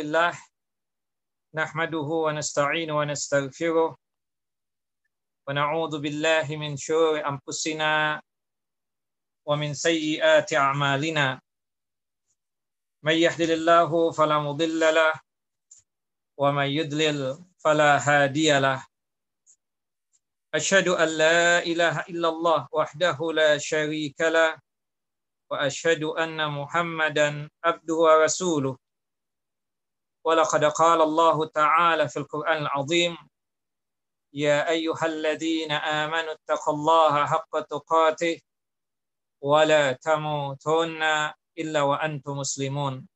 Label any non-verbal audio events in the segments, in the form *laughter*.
لله نحمده ونستعين ونستغفره ونعوذ بالله من شرور أنفسنا ومن سيئات أعمالنا من يهدل الله فلا مضل له ومن يضلل فلا هادي له أشهد أن لا إله إلا الله وحده لا شريك له وأشهد أن محمدا عبده ورسوله ولقد قال الله تعالى في القرآن العظيم يا أيها الذين آمنوا اتقوا الله حق تقاته ولا تموتن إلا وأنتم مسلمون.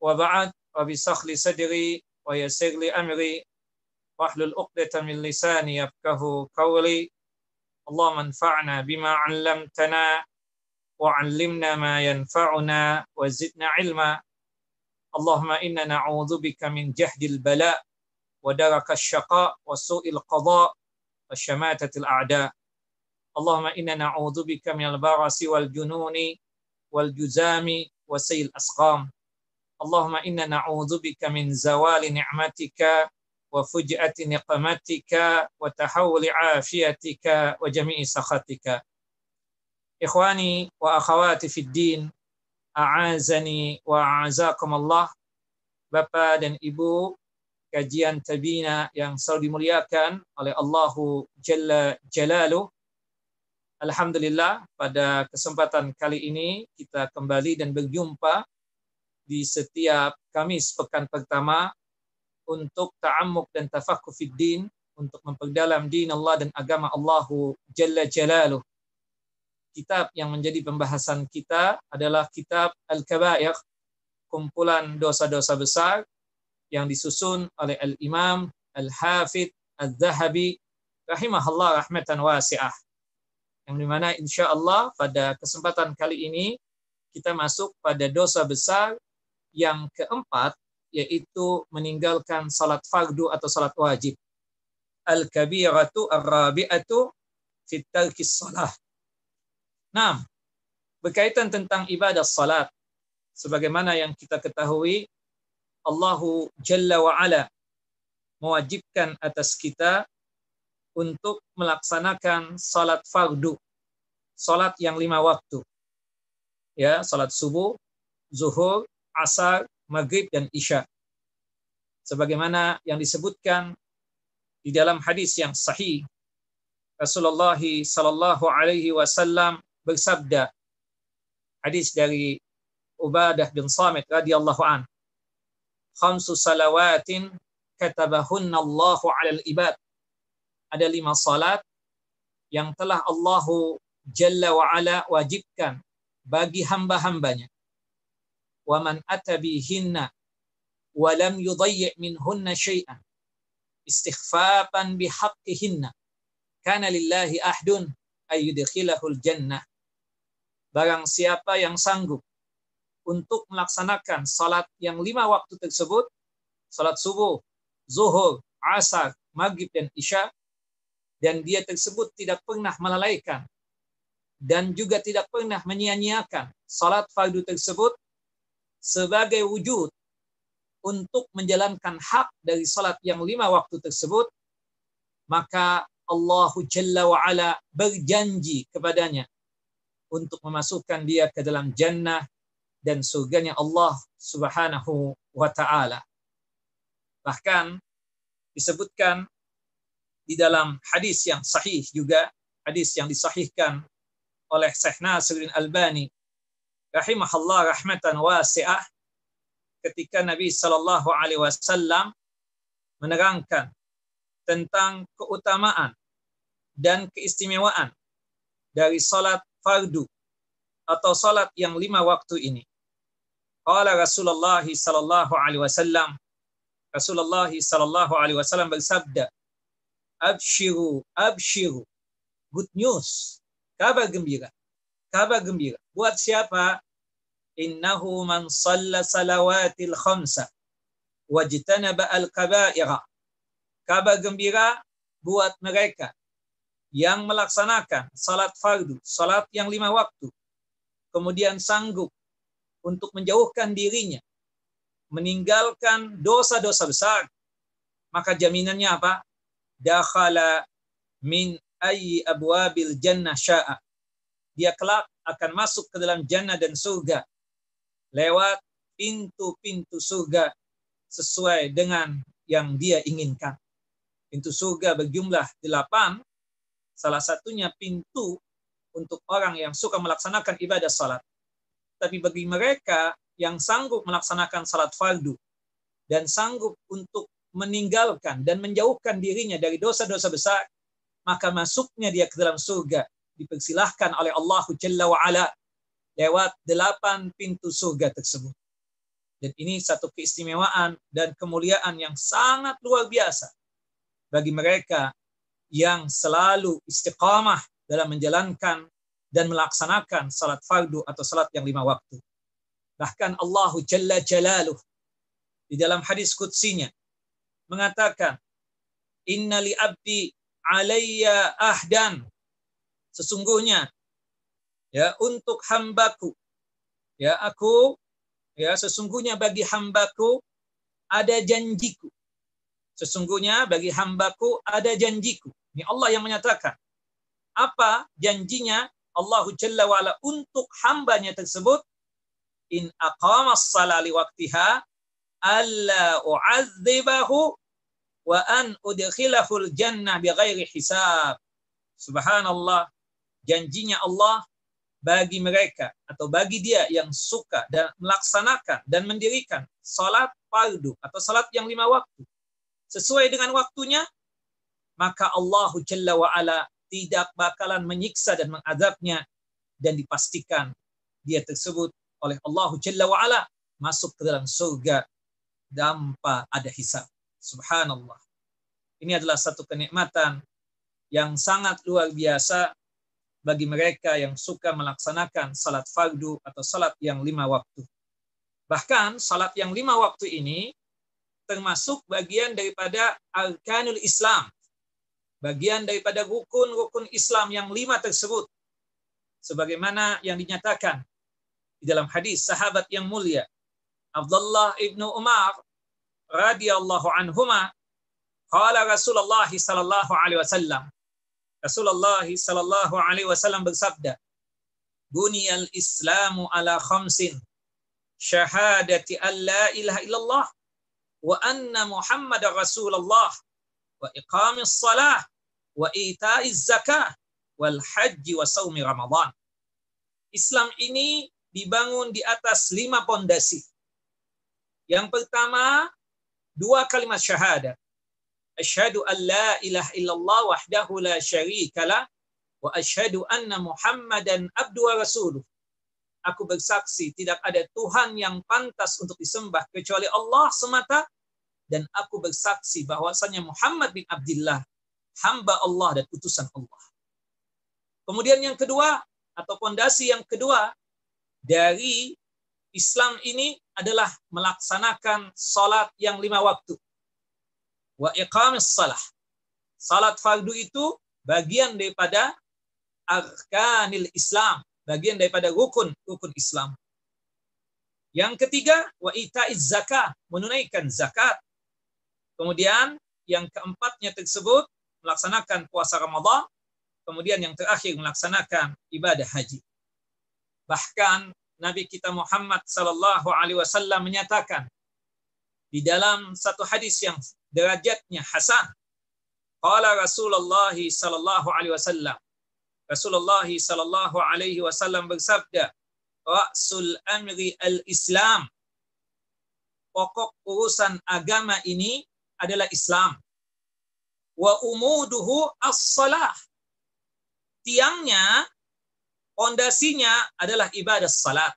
وبعد وبسخ لي صدري ويسر لي أمري واحلل عقدة من لساني يفقه قولي. اللهم انفعنا بما علمتنا وعلمنا ما ينفعنا وزدنا علما. اللهم إنا نعوذ بك من جهد البلاء ودرك الشقاء وسوء القضاء وشماتة الأعداء. اللهم إنا نعوذ بك من البرص والجنون والجزام وسيء الأسقام. اللهم إنا نعوذ بك من زوال نعمتك وفجأة نقمتك وتحول عافيتك وجميع سخطك. إخواني وأخواتي في الدين a'azani wa Bapak dan Ibu kajian tabina yang selalu dimuliakan oleh Allahu Jalla Alhamdulillah pada kesempatan kali ini kita kembali dan berjumpa di setiap Kamis pekan pertama untuk ta'amuk dan tafakkur fiddin, untuk memperdalam din Allah dan agama Allahu Jalla Jalaluh kitab yang menjadi pembahasan kita adalah kitab Al-Kabair, kumpulan dosa-dosa besar yang disusun oleh Al-Imam Al-Hafidh Al-Zahabi rahimahullah rahmatan wasi'ah. Yang di mana insya Allah pada kesempatan kali ini kita masuk pada dosa besar yang keempat yaitu meninggalkan salat fardu atau salat wajib. Al-kabiratu ar-rabi'atu fit salah Nah, berkaitan tentang ibadah salat, sebagaimana yang kita ketahui, Allahu Jalla wa Ala mewajibkan atas kita untuk melaksanakan salat fardu, salat yang lima waktu. Ya, salat subuh, zuhur, asar, maghrib, dan isya. Sebagaimana yang disebutkan di dalam hadis yang sahih, Rasulullah sallallahu alaihi wasallam bersabda. Hadis dari Ubadah bin Samit radhiyallahu an. Khamsu salawatin katabahunna Allahu 'alal ibad. Ada lima salat yang telah Allahu Jalla wa ala wajibkan bagi hamba-hambanya. Wa man atabihinna wa lam yudayyi' minhunna syai'an istighfafan bihaqqihinna kana lillahi ahdun ayyudkhilahul jannah barang siapa yang sanggup untuk melaksanakan salat yang lima waktu tersebut, salat subuh, zuhur, asar, maghrib, dan isya, dan dia tersebut tidak pernah melalaikan dan juga tidak pernah menyia-nyiakan salat fardu tersebut sebagai wujud untuk menjalankan hak dari salat yang lima waktu tersebut, maka Allahu Jalla wa'ala berjanji kepadanya untuk memasukkan dia ke dalam jannah dan surganya Allah Subhanahu wa taala. Bahkan disebutkan di dalam hadis yang sahih juga, hadis yang disahihkan oleh Syekh Nasiruddin Albani rahimahullah rahmatan wasi'ah ketika Nabi sallallahu alaihi wasallam menerangkan tentang keutamaan dan keistimewaan dari salat fardu atau salat yang lima waktu ini. Qala Rasulullah sallallahu alaihi wasallam Rasulullah sallallahu alaihi wasallam bersabda, "Abshiru, abshiru." Good news. Kabar gembira. Kabar gembira. Buat siapa? Innahu man shalla salawatil khamsa wajtanaba al-kaba'ira. Kabar gembira buat mereka yang melaksanakan salat fardu, salat yang lima waktu, kemudian sanggup untuk menjauhkan dirinya meninggalkan dosa-dosa besar, maka jaminannya apa? Dakhala min ayyi abwabil jannah sya'a. Dia kelak akan masuk ke dalam jannah dan surga lewat pintu-pintu surga sesuai dengan yang dia inginkan. Pintu surga berjumlah delapan, salah satunya pintu untuk orang yang suka melaksanakan ibadah salat. Tapi bagi mereka yang sanggup melaksanakan salat fardu dan sanggup untuk meninggalkan dan menjauhkan dirinya dari dosa-dosa besar, maka masuknya dia ke dalam surga dipersilahkan oleh Allah Jalla wa'ala lewat delapan pintu surga tersebut. Dan ini satu keistimewaan dan kemuliaan yang sangat luar biasa bagi mereka yang selalu istiqamah dalam menjalankan dan melaksanakan salat fardu atau salat yang lima waktu. Bahkan Allah Jalla Jalaluh di dalam hadis kutsinya mengatakan, Inna li abdi alayya ahdan. Sesungguhnya ya untuk hambaku ya aku ya sesungguhnya bagi hambaku ada janjiku sesungguhnya bagi hambaku ada janjiku. Ini Allah yang menyatakan. Apa janjinya? Allah Jalla wa'ala untuk hambanya tersebut. In aqamas salali waktiha alla u'adzibahu wa an udkhilahul jannah bighairi hisab. Subhanallah janjinya Allah bagi mereka atau bagi dia yang suka dan melaksanakan dan mendirikan salat fardu atau salat yang lima waktu sesuai dengan waktunya maka Allah Jalla wa ala tidak bakalan menyiksa dan mengadabnya dan dipastikan dia tersebut oleh Allah Jalla wa ala masuk ke dalam surga tanpa ada hisab. Subhanallah. Ini adalah satu kenikmatan yang sangat luar biasa bagi mereka yang suka melaksanakan salat fardu atau salat yang lima waktu. Bahkan salat yang lima waktu ini termasuk bagian daripada arkanul Islam. Bagian daripada rukun-rukun Islam yang lima tersebut. Sebagaimana yang dinyatakan di dalam hadis sahabat yang mulia. Abdullah ibnu Umar radhiyallahu anhuma qala Rasulullah sallallahu alaihi wasallam Rasulullah sallallahu alaihi wasallam bersabda, "Buniyal Islamu ala khamsin. Syahadati an la ilaha illallah wa anna Muhammad Rasulullah wa iqamis salah wa ita'iz zakah wal haji wa saumi Ramadan." Islam ini dibangun di atas lima pondasi. Yang pertama, dua kalimat syahadat asyhadu an la ilaha illallah wahdahu la syarikalah wa asyhadu anna Muhammadan abdu wa rasuluh. Aku bersaksi tidak ada Tuhan yang pantas untuk disembah kecuali Allah semata dan aku bersaksi bahwasanya Muhammad bin Abdullah hamba Allah dan utusan Allah. Kemudian yang kedua atau pondasi yang kedua dari Islam ini adalah melaksanakan salat yang lima waktu wa iqamis salah. Salat fardu itu bagian daripada arkanil Islam, bagian daripada rukun rukun Islam. Yang ketiga, wa itaiz zakah, menunaikan zakat. Kemudian yang keempatnya tersebut melaksanakan puasa Ramadan, kemudian yang terakhir melaksanakan ibadah haji. Bahkan Nabi kita Muhammad sallallahu alaihi wasallam menyatakan di dalam satu hadis yang derajatnya hasan. Qala Rasulullah sallallahu alaihi wasallam. Rasulullah sallallahu alaihi wasallam bersabda, "Ra'sul amri al-Islam." Pokok urusan agama ini adalah Islam. Wa umuduhu as-salah. Tiangnya, pondasinya adalah ibadah salat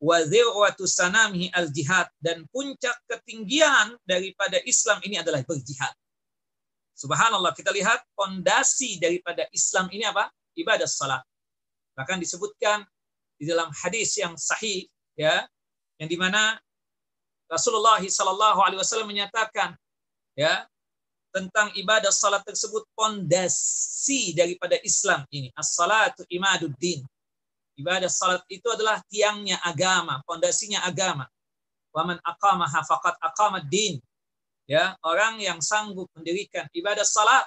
wa dhirwatu sanamihi al jihad dan puncak ketinggian daripada Islam ini adalah berjihad. Subhanallah kita lihat fondasi daripada Islam ini apa? Ibadah salat. Bahkan disebutkan di dalam hadis yang sahih ya yang di mana Rasulullah Sallallahu Alaihi Wasallam menyatakan ya tentang ibadah salat tersebut fondasi daripada Islam ini as-salatu imaduddin Ibadah salat itu adalah tiangnya agama, pondasinya agama. Wa man aqamaha faqad aqamad din. Ya, orang yang sanggup mendirikan ibadah salat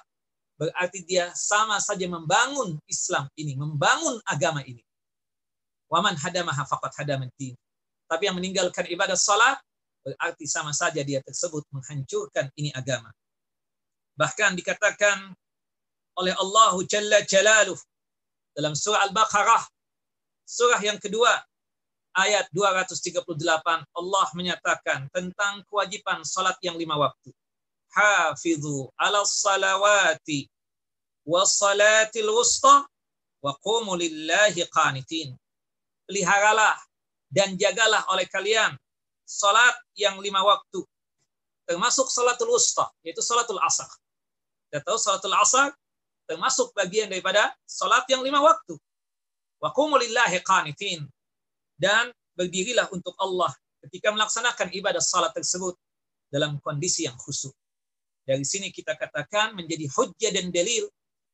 berarti dia sama saja membangun Islam ini, membangun agama ini. Waman hadamaha faqad hadamad din. Tapi yang meninggalkan ibadah salat berarti sama saja dia tersebut menghancurkan ini agama. Bahkan dikatakan oleh Allah Jalla Jalaluh dalam surah Al-Baqarah surah yang kedua ayat 238 Allah menyatakan tentang kewajiban salat yang lima waktu. Hafizu ala salawati wa salatil wusta wa qumu lillahi qanitin. Peliharalah dan jagalah oleh kalian salat yang lima waktu termasuk salatul wusta yaitu salatul asar. Kita tahu salatul asar termasuk bagian daripada salat yang lima waktu. Wa qumu lillahi qanitin dan berdirilah untuk Allah ketika melaksanakan ibadah salat tersebut dalam kondisi yang khusyuk. Dari sini kita katakan menjadi hujjah dan dalil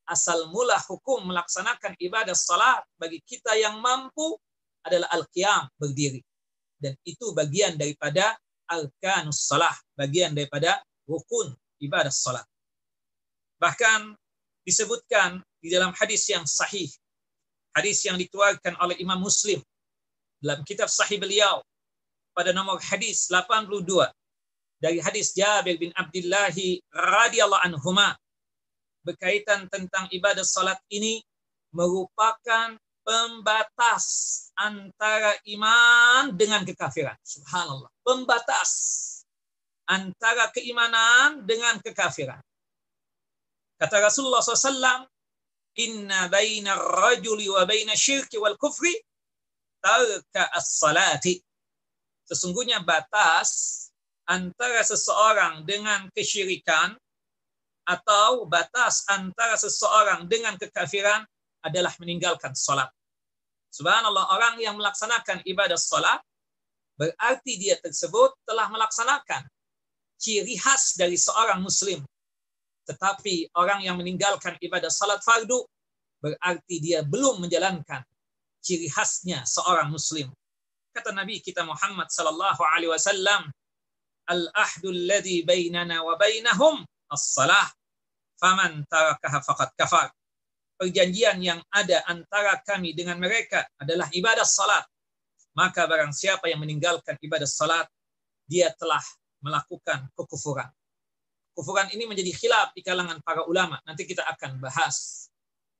asal mula hukum melaksanakan ibadah salat bagi kita yang mampu adalah al-qiyam, berdiri. Dan itu bagian daripada arkanus salah, bagian daripada rukun ibadah salat. Bahkan disebutkan di dalam hadis yang sahih, hadis yang dikeluarkan oleh Imam Muslim dalam kitab sahih beliau pada nomor hadis 82 dari hadis Jabir bin Abdullah radhiyallahu anhuma berkaitan tentang ibadah salat ini merupakan pembatas antara iman dengan kekafiran. Subhanallah. Pembatas antara keimanan dengan kekafiran. Kata Rasulullah SAW, Inna baina rajuli wa baina syirki wal kufri tarka as-salati. Sesungguhnya batas antara seseorang dengan kesyirikan atau batas antara seseorang dengan kekafiran adalah meninggalkan salat. Subhanallah, orang yang melaksanakan ibadah salat berarti dia tersebut telah melaksanakan ciri khas dari seorang muslim. Tetapi orang yang meninggalkan ibadah salat fardu berarti dia belum menjalankan ciri khasnya seorang muslim. Kata Nabi kita Muhammad sallallahu alaihi wasallam, "Al-ahdu alladhi bainana wa bainahum as-salah. Faman tarakaha faqad kafar." Perjanjian yang ada antara kami dengan mereka adalah ibadah salat. Maka barang siapa yang meninggalkan ibadah salat, dia telah melakukan kekufuran. Kekufuran ini menjadi khilaf di kalangan para ulama. Nanti kita akan bahas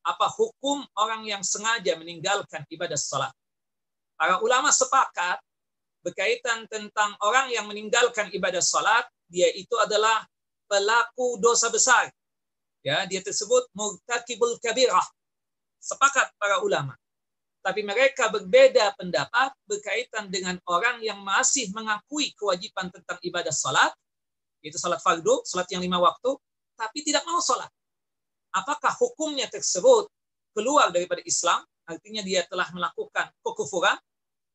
apa hukum orang yang sengaja meninggalkan ibadah salat. Para ulama sepakat berkaitan tentang orang yang meninggalkan ibadah salat, dia itu adalah pelaku dosa besar. Ya, dia tersebut murtakibul kabirah. Sepakat para ulama. Tapi mereka berbeda pendapat berkaitan dengan orang yang masih mengakui kewajiban tentang ibadah salat, yaitu salat fardu, salat yang lima waktu, tapi tidak mau salat apakah hukumnya tersebut keluar daripada Islam, artinya dia telah melakukan kekufuran,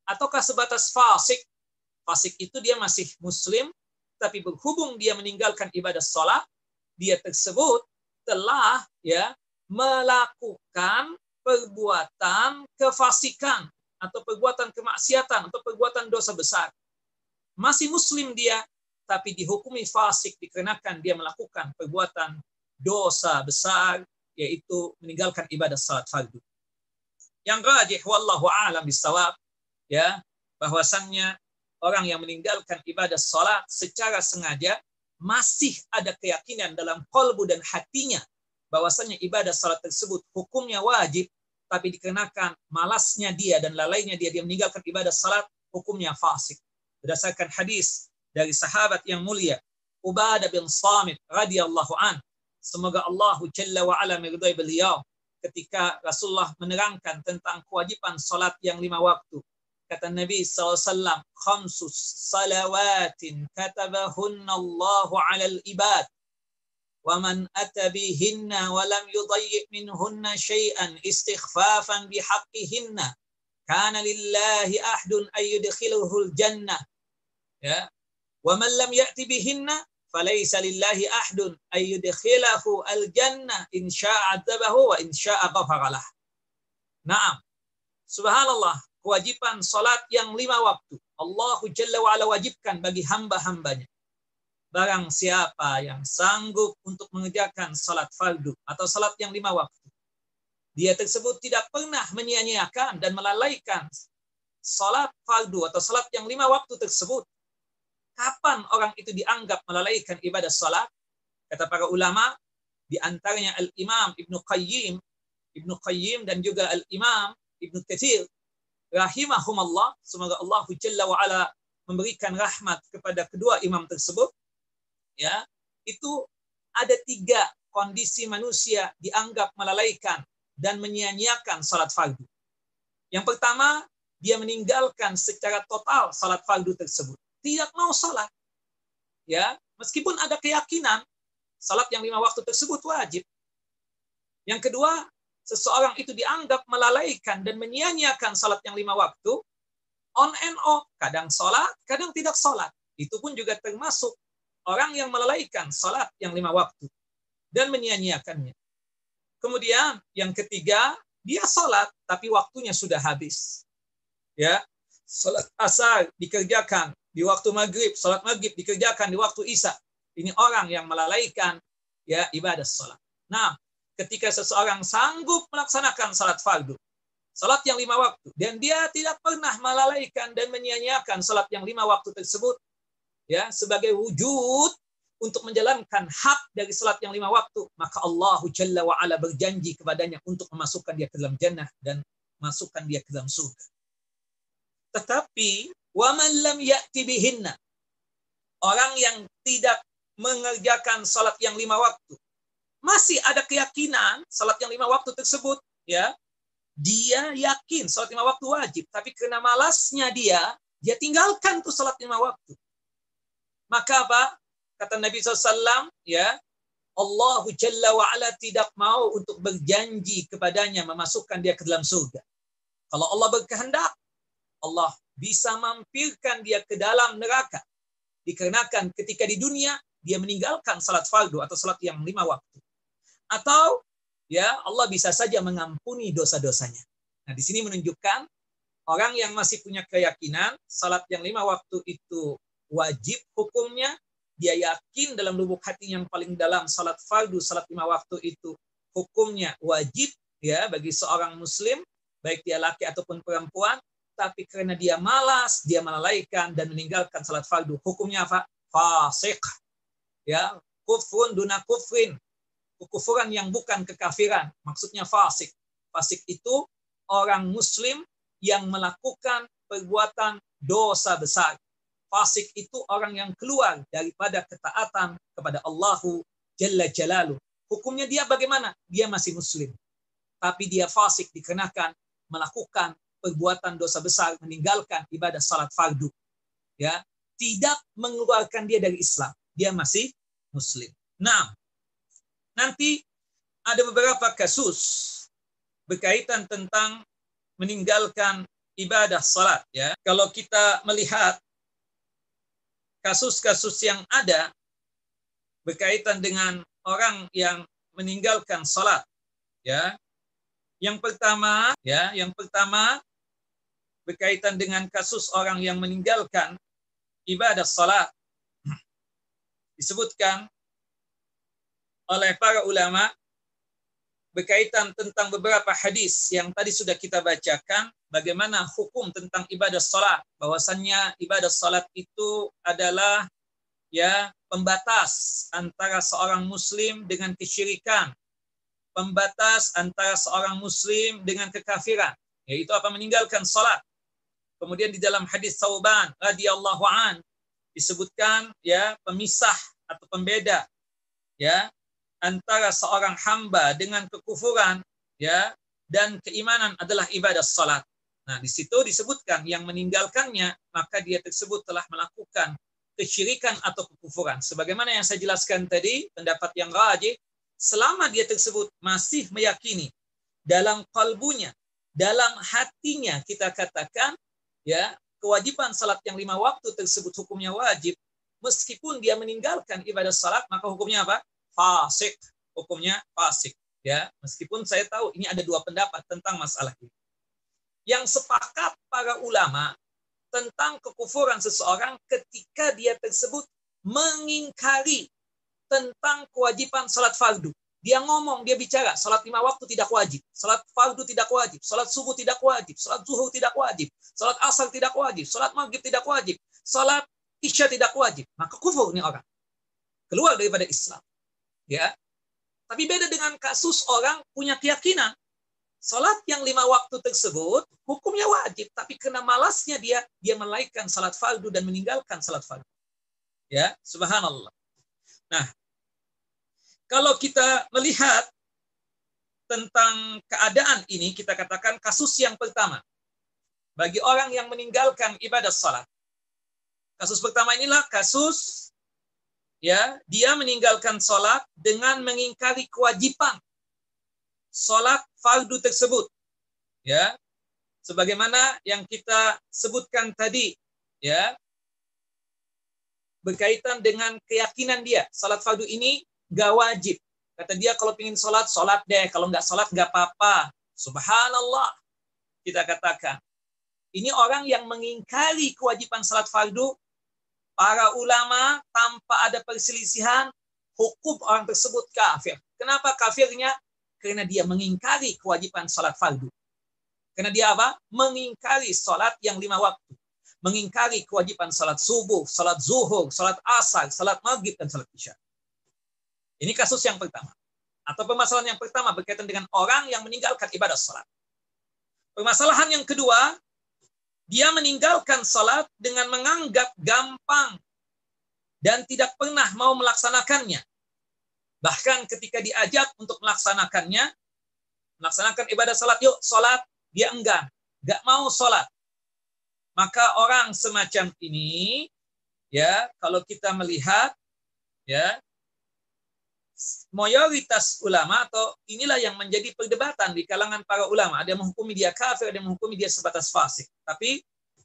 ataukah sebatas fasik? Fasik itu dia masih muslim, tapi berhubung dia meninggalkan ibadah sholat, dia tersebut telah ya melakukan perbuatan kefasikan atau perbuatan kemaksiatan atau perbuatan dosa besar. Masih muslim dia, tapi dihukumi fasik dikarenakan dia melakukan perbuatan dosa besar yaitu meninggalkan ibadah salat fardu. Yang rajih wallahu alam bisawab ya bahwasannya orang yang meninggalkan ibadah salat secara sengaja masih ada keyakinan dalam kolbu dan hatinya bahwasannya ibadah salat tersebut hukumnya wajib tapi dikenakan malasnya dia dan lalainya dia dia meninggalkan ibadah salat hukumnya fasik berdasarkan hadis dari sahabat yang mulia Ubadah bin Samit radhiyallahu an Semoga Allah Jalla wa ala meridai beliau ketika Rasulullah menerangkan tentang kewajiban salat yang lima waktu. Kata Nabi SAW, Khamsus salawatin katabahunna Allah ala al-ibad. ومن أتى بهن ولم يضيء منهن شيئا استخفافا بحقهن كان لله أحد أن يدخله الجنة ya. ومن لم يأتي بهن falaisa lillahi ahdun ayyudkhilahu al-jannah insya'a adzabahu wa insya'a ghafaralah. Naam. Subhanallah, kewajiban salat yang lima waktu. Allahu Jalla wa ala wajibkan bagi hamba-hambanya. Barang siapa yang sanggup untuk mengerjakan salat fardu atau salat yang lima waktu. Dia tersebut tidak pernah menyia-nyiakan dan melalaikan salat fardu atau salat yang lima waktu tersebut. Kapan orang itu dianggap melalaikan ibadah salat? Kata para ulama, di antaranya Al-Imam Ibnu Qayyim, Ibnu Qayyim dan juga Al-Imam Ibnu Katsir rahimahumallah, semoga Allah Jalla wa ala memberikan rahmat kepada kedua imam tersebut. Ya, itu ada tiga kondisi manusia dianggap melalaikan dan menyia-nyiakan salat fardu. Yang pertama, dia meninggalkan secara total salat fardu tersebut. Tidak mau salat. Ya, meskipun ada keyakinan salat yang lima waktu tersebut wajib. Yang kedua, seseorang itu dianggap melalaikan dan menyia-nyiakan salat yang lima waktu, on and off, kadang salat, kadang tidak salat. Itu pun juga termasuk orang yang melalaikan salat yang lima waktu dan menyia-nyiakannya. Kemudian yang ketiga, dia salat tapi waktunya sudah habis. Ya, salat asar dikerjakan di waktu maghrib, salat maghrib dikerjakan di waktu isya. Ini orang yang melalaikan ya ibadah salat. Nah, ketika seseorang sanggup melaksanakan salat fardu, salat yang lima waktu, dan dia tidak pernah melalaikan dan menyia-nyiakan salat yang lima waktu tersebut, ya sebagai wujud untuk menjalankan hak dari salat yang lima waktu, maka Allah Jalla wa ala berjanji kepadanya untuk memasukkan dia ke dalam jannah dan masukkan dia ke dalam surga. Tetapi wa man bihinna orang yang tidak mengerjakan salat yang lima waktu masih ada keyakinan salat yang lima waktu tersebut, ya, dia yakin salat lima waktu wajib, tapi karena malasnya dia, dia tinggalkan tuh salat lima waktu. Maka apa? Kata Nabi SAW, ya, Allahu Jalla wa'ala tidak mau untuk berjanji kepadanya memasukkan dia ke dalam surga. Kalau Allah berkehendak, Allah bisa mampirkan dia ke dalam neraka. Dikarenakan ketika di dunia, dia meninggalkan salat fardu atau salat yang lima waktu atau ya Allah bisa saja mengampuni dosa-dosanya. Nah, di sini menunjukkan orang yang masih punya keyakinan salat yang lima waktu itu wajib hukumnya, dia yakin dalam lubuk hati yang paling dalam salat fardu, salat lima waktu itu hukumnya wajib ya bagi seorang muslim, baik dia laki ataupun perempuan, tapi karena dia malas, dia melalaikan dan meninggalkan salat fardu, hukumnya apa? Fasik. Ya, kufrun duna kufrin, kekufuran yang bukan kekafiran. Maksudnya fasik. Fasik itu orang muslim yang melakukan perbuatan dosa besar. Fasik itu orang yang keluar daripada ketaatan kepada Allahu Jalla Jalalu. Hukumnya dia bagaimana? Dia masih muslim. Tapi dia fasik dikenakan melakukan perbuatan dosa besar, meninggalkan ibadah salat fardu. Ya, tidak mengeluarkan dia dari Islam. Dia masih muslim. Nah, Nanti ada beberapa kasus berkaitan tentang meninggalkan ibadah salat ya. Kalau kita melihat kasus-kasus yang ada berkaitan dengan orang yang meninggalkan salat ya. Yang pertama ya, yang pertama berkaitan dengan kasus orang yang meninggalkan ibadah salat disebutkan oleh para ulama berkaitan tentang beberapa hadis yang tadi sudah kita bacakan bagaimana hukum tentang ibadah salat. Bahwasannya ibadah salat itu adalah ya pembatas antara seorang muslim dengan kesyirikan. Pembatas antara seorang muslim dengan kekafiran yaitu apa? Meninggalkan salat kemudian di dalam hadis Sauban radhiyallahu an disebutkan ya pemisah atau pembeda ya antara seorang hamba dengan kekufuran ya dan keimanan adalah ibadah salat. Nah, di situ disebutkan yang meninggalkannya maka dia tersebut telah melakukan kesyirikan atau kekufuran. Sebagaimana yang saya jelaskan tadi, pendapat yang rajih, selama dia tersebut masih meyakini dalam kalbunya, dalam hatinya kita katakan ya kewajiban salat yang lima waktu tersebut hukumnya wajib, meskipun dia meninggalkan ibadah salat maka hukumnya apa? fasik, hukumnya fasik. Ya, meskipun saya tahu ini ada dua pendapat tentang masalah ini. yang sepakat para ulama tentang kekufuran seseorang ketika dia tersebut mengingkari tentang kewajiban salat fardu. Dia ngomong, dia bicara, salat lima waktu tidak wajib, salat fardu tidak wajib, salat subuh tidak wajib, salat zuhur tidak wajib, salat asar tidak wajib, salat maghrib tidak wajib, salat isya tidak wajib. Maka kufur ini orang. Keluar daripada Islam. Ya. Tapi beda dengan kasus orang punya keyakinan Salat yang lima waktu tersebut hukumnya wajib, tapi kena malasnya dia, dia melalaikan salat fardu dan meninggalkan salat fardu. Ya, subhanallah. Nah, kalau kita melihat tentang keadaan ini, kita katakan kasus yang pertama. Bagi orang yang meninggalkan ibadah salat. Kasus pertama inilah kasus ya dia meninggalkan salat dengan mengingkari kewajiban sholat fardu tersebut. Ya, sebagaimana yang kita sebutkan tadi, ya, berkaitan dengan keyakinan dia. Sholat fardu ini gak wajib. Kata dia kalau ingin sholat, sholat deh. Kalau nggak sholat, nggak apa-apa. Subhanallah. Kita katakan. Ini orang yang mengingkari kewajiban sholat fardu. Para ulama tanpa ada perselisihan, hukum orang tersebut kafir. Kenapa kafirnya? karena dia mengingkari kewajiban salat fardu. Karena dia apa? Mengingkari salat yang lima waktu. Mengingkari kewajiban salat subuh, salat zuhur, salat asar, salat maghrib, dan salat isya. Ini kasus yang pertama. Atau permasalahan yang pertama berkaitan dengan orang yang meninggalkan ibadah salat. Permasalahan yang kedua, dia meninggalkan salat dengan menganggap gampang dan tidak pernah mau melaksanakannya. Bahkan ketika diajak untuk melaksanakannya, melaksanakan ibadah salat, yuk salat, dia enggan, gak mau salat. Maka orang semacam ini, ya kalau kita melihat, ya mayoritas ulama atau inilah yang menjadi perdebatan di kalangan para ulama. Ada yang menghukumi dia kafir, ada yang menghukumi dia sebatas fasik. Tapi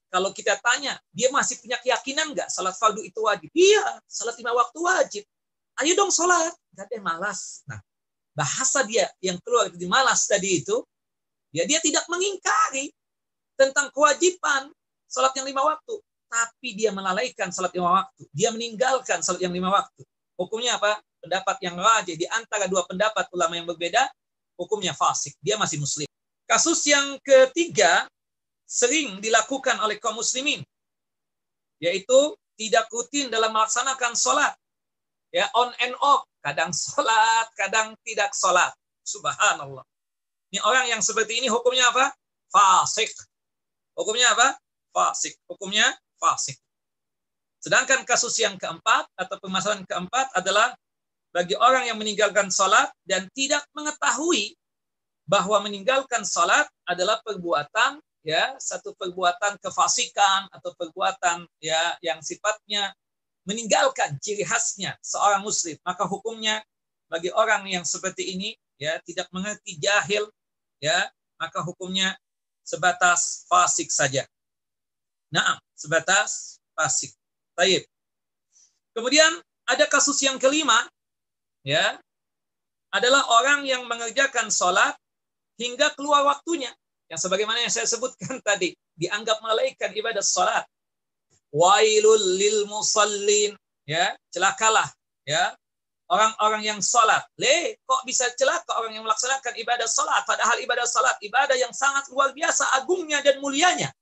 kalau kita tanya, dia masih punya keyakinan nggak salat fardu itu wajib? Iya, salat lima waktu wajib. Ayo dong sholat. Gak ada malas. Nah, bahasa dia yang keluar dari malas tadi itu, ya dia tidak mengingkari tentang kewajiban sholat yang lima waktu. Tapi dia melalaikan sholat lima waktu. Dia meninggalkan sholat yang lima waktu. Hukumnya apa? Pendapat yang rajih di antara dua pendapat ulama yang berbeda, hukumnya fasik. Dia masih muslim. Kasus yang ketiga sering dilakukan oleh kaum muslimin, yaitu tidak rutin dalam melaksanakan sholat ya on and off. Kadang sholat kadang tidak sholat subhanallah. Ini orang yang seperti ini hukumnya apa? Fasik. Hukumnya apa? Fasik. Hukumnya fasik. Sedangkan kasus yang keempat atau permasalahan keempat adalah bagi orang yang meninggalkan sholat dan tidak mengetahui bahwa meninggalkan sholat adalah perbuatan ya satu perbuatan kefasikan atau perbuatan ya yang sifatnya meninggalkan ciri khasnya seorang muslim, maka hukumnya bagi orang yang seperti ini ya tidak mengerti jahil ya, maka hukumnya sebatas fasik saja. Nah, sebatas fasik. Taib. Kemudian ada kasus yang kelima ya. Adalah orang yang mengerjakan sholat hingga keluar waktunya. Yang sebagaimana yang saya sebutkan *laughs* tadi, dianggap melalaikan ibadah sholat. Wailul lil musallin. Ya celakalah. Ya. Orang-orang yang salat le kok bisa celaka orang yang melaksanakan ibadah salat padahal ibadah salat ibadah yang sangat luar biasa agungnya dan mulianya.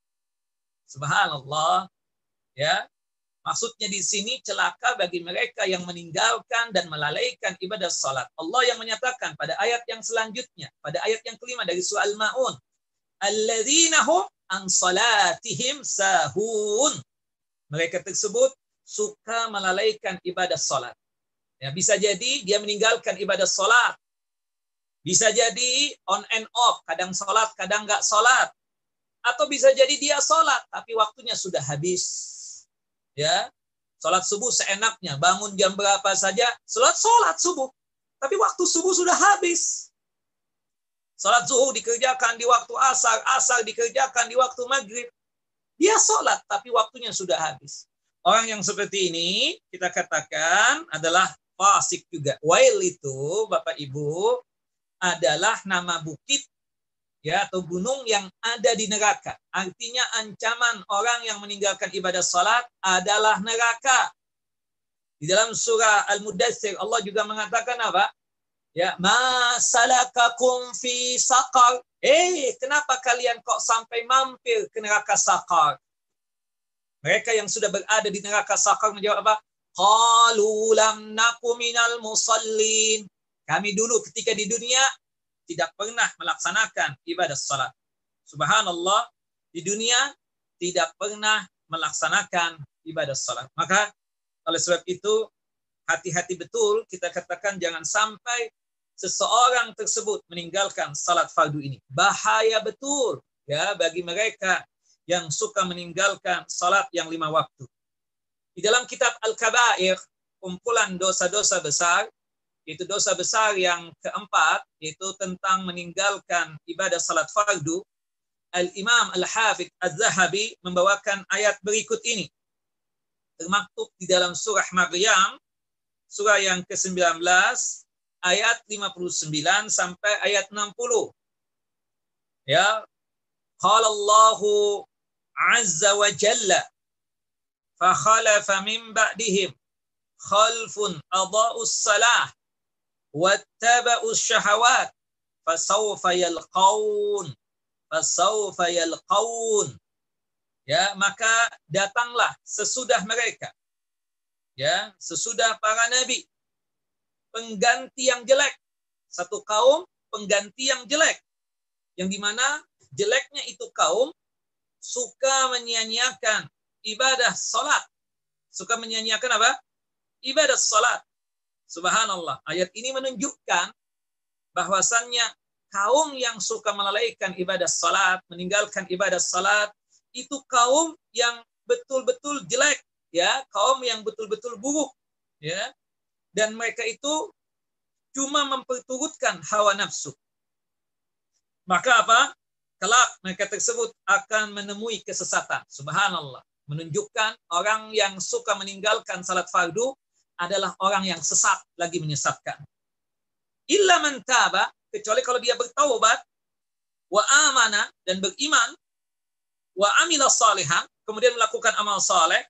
Subhanallah. Ya maksudnya di sini celaka bagi mereka yang meninggalkan dan melalaikan ibadah salat Allah yang menyatakan pada ayat yang selanjutnya pada ayat yang kelima dari surah al-maun alladzina hum an salatihim sahun mereka tersebut suka melalaikan ibadah salat. Ya, bisa jadi dia meninggalkan ibadah salat. Bisa jadi on and off, kadang salat, kadang nggak salat. Atau bisa jadi dia salat, tapi waktunya sudah habis. Ya, salat subuh seenaknya, bangun jam berapa saja, salat salat subuh. Tapi waktu subuh sudah habis. Salat zuhur dikerjakan di waktu asar, asar dikerjakan di waktu maghrib. Dia sholat, tapi waktunya sudah habis. Orang yang seperti ini, kita katakan adalah fasik juga. Wail itu, Bapak Ibu, adalah nama bukit ya atau gunung yang ada di neraka. Artinya ancaman orang yang meninggalkan ibadah salat adalah neraka. Di dalam surah Al-Mudathir Allah juga mengatakan apa? Ya, ma salakakum fi saqar? Eh, kenapa kalian kok sampai mampir ke neraka saqar? Mereka yang sudah berada di neraka saqar menjawab apa? Qalu lam naku minal musallin. Kami dulu ketika di dunia tidak pernah melaksanakan ibadah salat. Subhanallah, di dunia tidak pernah melaksanakan ibadah salat. Maka oleh sebab itu hati-hati betul kita katakan jangan sampai seseorang tersebut meninggalkan salat fardu ini. Bahaya betul ya bagi mereka yang suka meninggalkan salat yang lima waktu. Di dalam kitab Al-Kabair, kumpulan dosa-dosa besar, itu dosa besar yang keempat, yaitu tentang meninggalkan ibadah salat fardu, Al-Imam Al-Hafidh Al-Zahabi membawakan ayat berikut ini. Termaktub di dalam surah Maryam, surah yang ke-19, ayat 59 sampai ayat 60. Ya. Qala Allahu azza wa jalla khalafa min ba'dihim khalfun salah wattaba'us syahawat fasawfa yalqaun fasawfa yalqaun ya maka datanglah sesudah mereka ya sesudah para nabi pengganti yang jelek. Satu kaum pengganti yang jelek. Yang di mana jeleknya itu kaum suka menyia-nyiakan ibadah salat. Suka menyia-nyiakan apa? Ibadah salat. Subhanallah. Ayat ini menunjukkan bahwasannya kaum yang suka melalaikan ibadah salat, meninggalkan ibadah salat, itu kaum yang betul-betul jelek, ya, kaum yang betul-betul buruk, ya dan mereka itu cuma memperturutkan hawa nafsu. Maka apa? Kelak mereka tersebut akan menemui kesesatan. Subhanallah. Menunjukkan orang yang suka meninggalkan salat fardu adalah orang yang sesat lagi menyesatkan. Illa man taba, kecuali kalau dia bertaubat, wa amana dan beriman, wa amila salihan, kemudian melakukan amal saleh,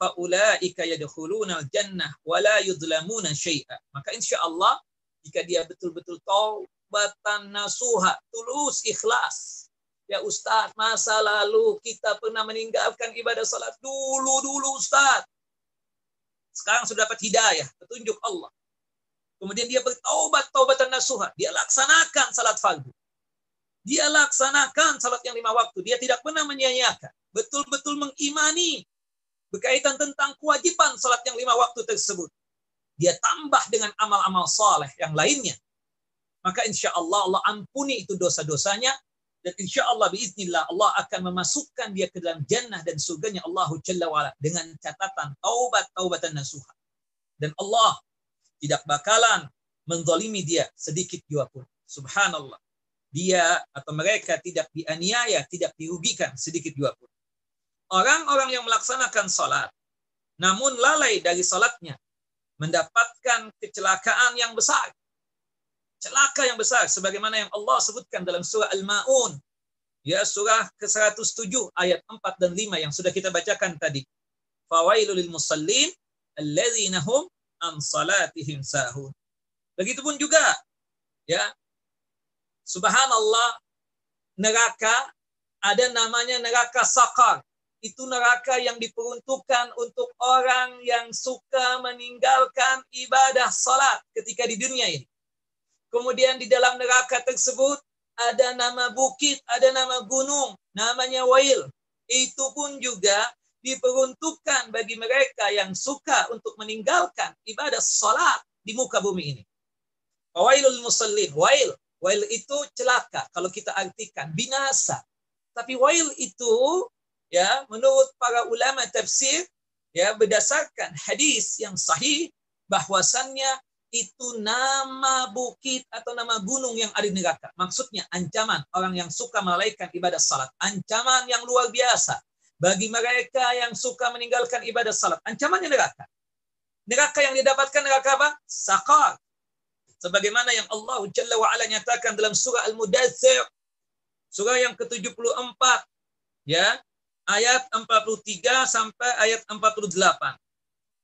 faulaika yadkhuluna jannah wa la yudlamuna syai'a. Maka insyaallah jika dia betul-betul taubatan nasuha, tulus ikhlas. Ya Ustaz, masa lalu kita pernah meninggalkan ibadah salat dulu-dulu Ustaz. Sekarang sudah dapat hidayah, petunjuk Allah. Kemudian dia bertaubat taubatan nasuha, dia laksanakan salat fardu. Dia laksanakan salat yang lima waktu, dia tidak pernah menyia-nyiakan. Betul-betul mengimani berkaitan tentang kewajiban salat yang lima waktu tersebut. Dia tambah dengan amal-amal saleh yang lainnya. Maka insya Allah Allah ampuni itu dosa-dosanya dan insya Allah biiznillah Allah akan memasukkan dia ke dalam jannah dan surganya Allah Jalla wa'ala dengan catatan taubat taubatan nasuha. Dan Allah tidak bakalan menzalimi dia sedikit jua pun. Subhanallah. Dia atau mereka tidak dianiaya, tidak dirugikan sedikit jua pun orang-orang yang melaksanakan salat namun lalai dari salatnya mendapatkan kecelakaan yang besar. Celaka yang besar sebagaimana yang Allah sebutkan dalam surah Al-Maun. Ya surah ke-107 ayat 4 dan 5 yang sudah kita bacakan tadi. Fawailul lil musallin alladzina hum an salatihim sahun. Begitupun juga ya subhanallah neraka ada namanya neraka sakar itu neraka yang diperuntukkan untuk orang yang suka meninggalkan ibadah salat ketika di dunia ini. Kemudian di dalam neraka tersebut ada nama bukit, ada nama gunung, namanya Wail. Itu pun juga diperuntukkan bagi mereka yang suka untuk meninggalkan ibadah salat di muka bumi ini. Wailul musallin, wail. Wail itu celaka kalau kita artikan binasa. Tapi wail itu ya menurut para ulama tafsir ya berdasarkan hadis yang sahih bahwasannya itu nama bukit atau nama gunung yang ada di neraka. Maksudnya ancaman orang yang suka melalaikan ibadah salat. Ancaman yang luar biasa bagi mereka yang suka meninggalkan ibadah salat. Ancamannya neraka. Neraka yang didapatkan neraka apa? Sakar. Sebagaimana yang Allah Jalla wa'ala nyatakan dalam surah Al-Mudathir surah yang ke-74 ya ayat 43 sampai ayat 48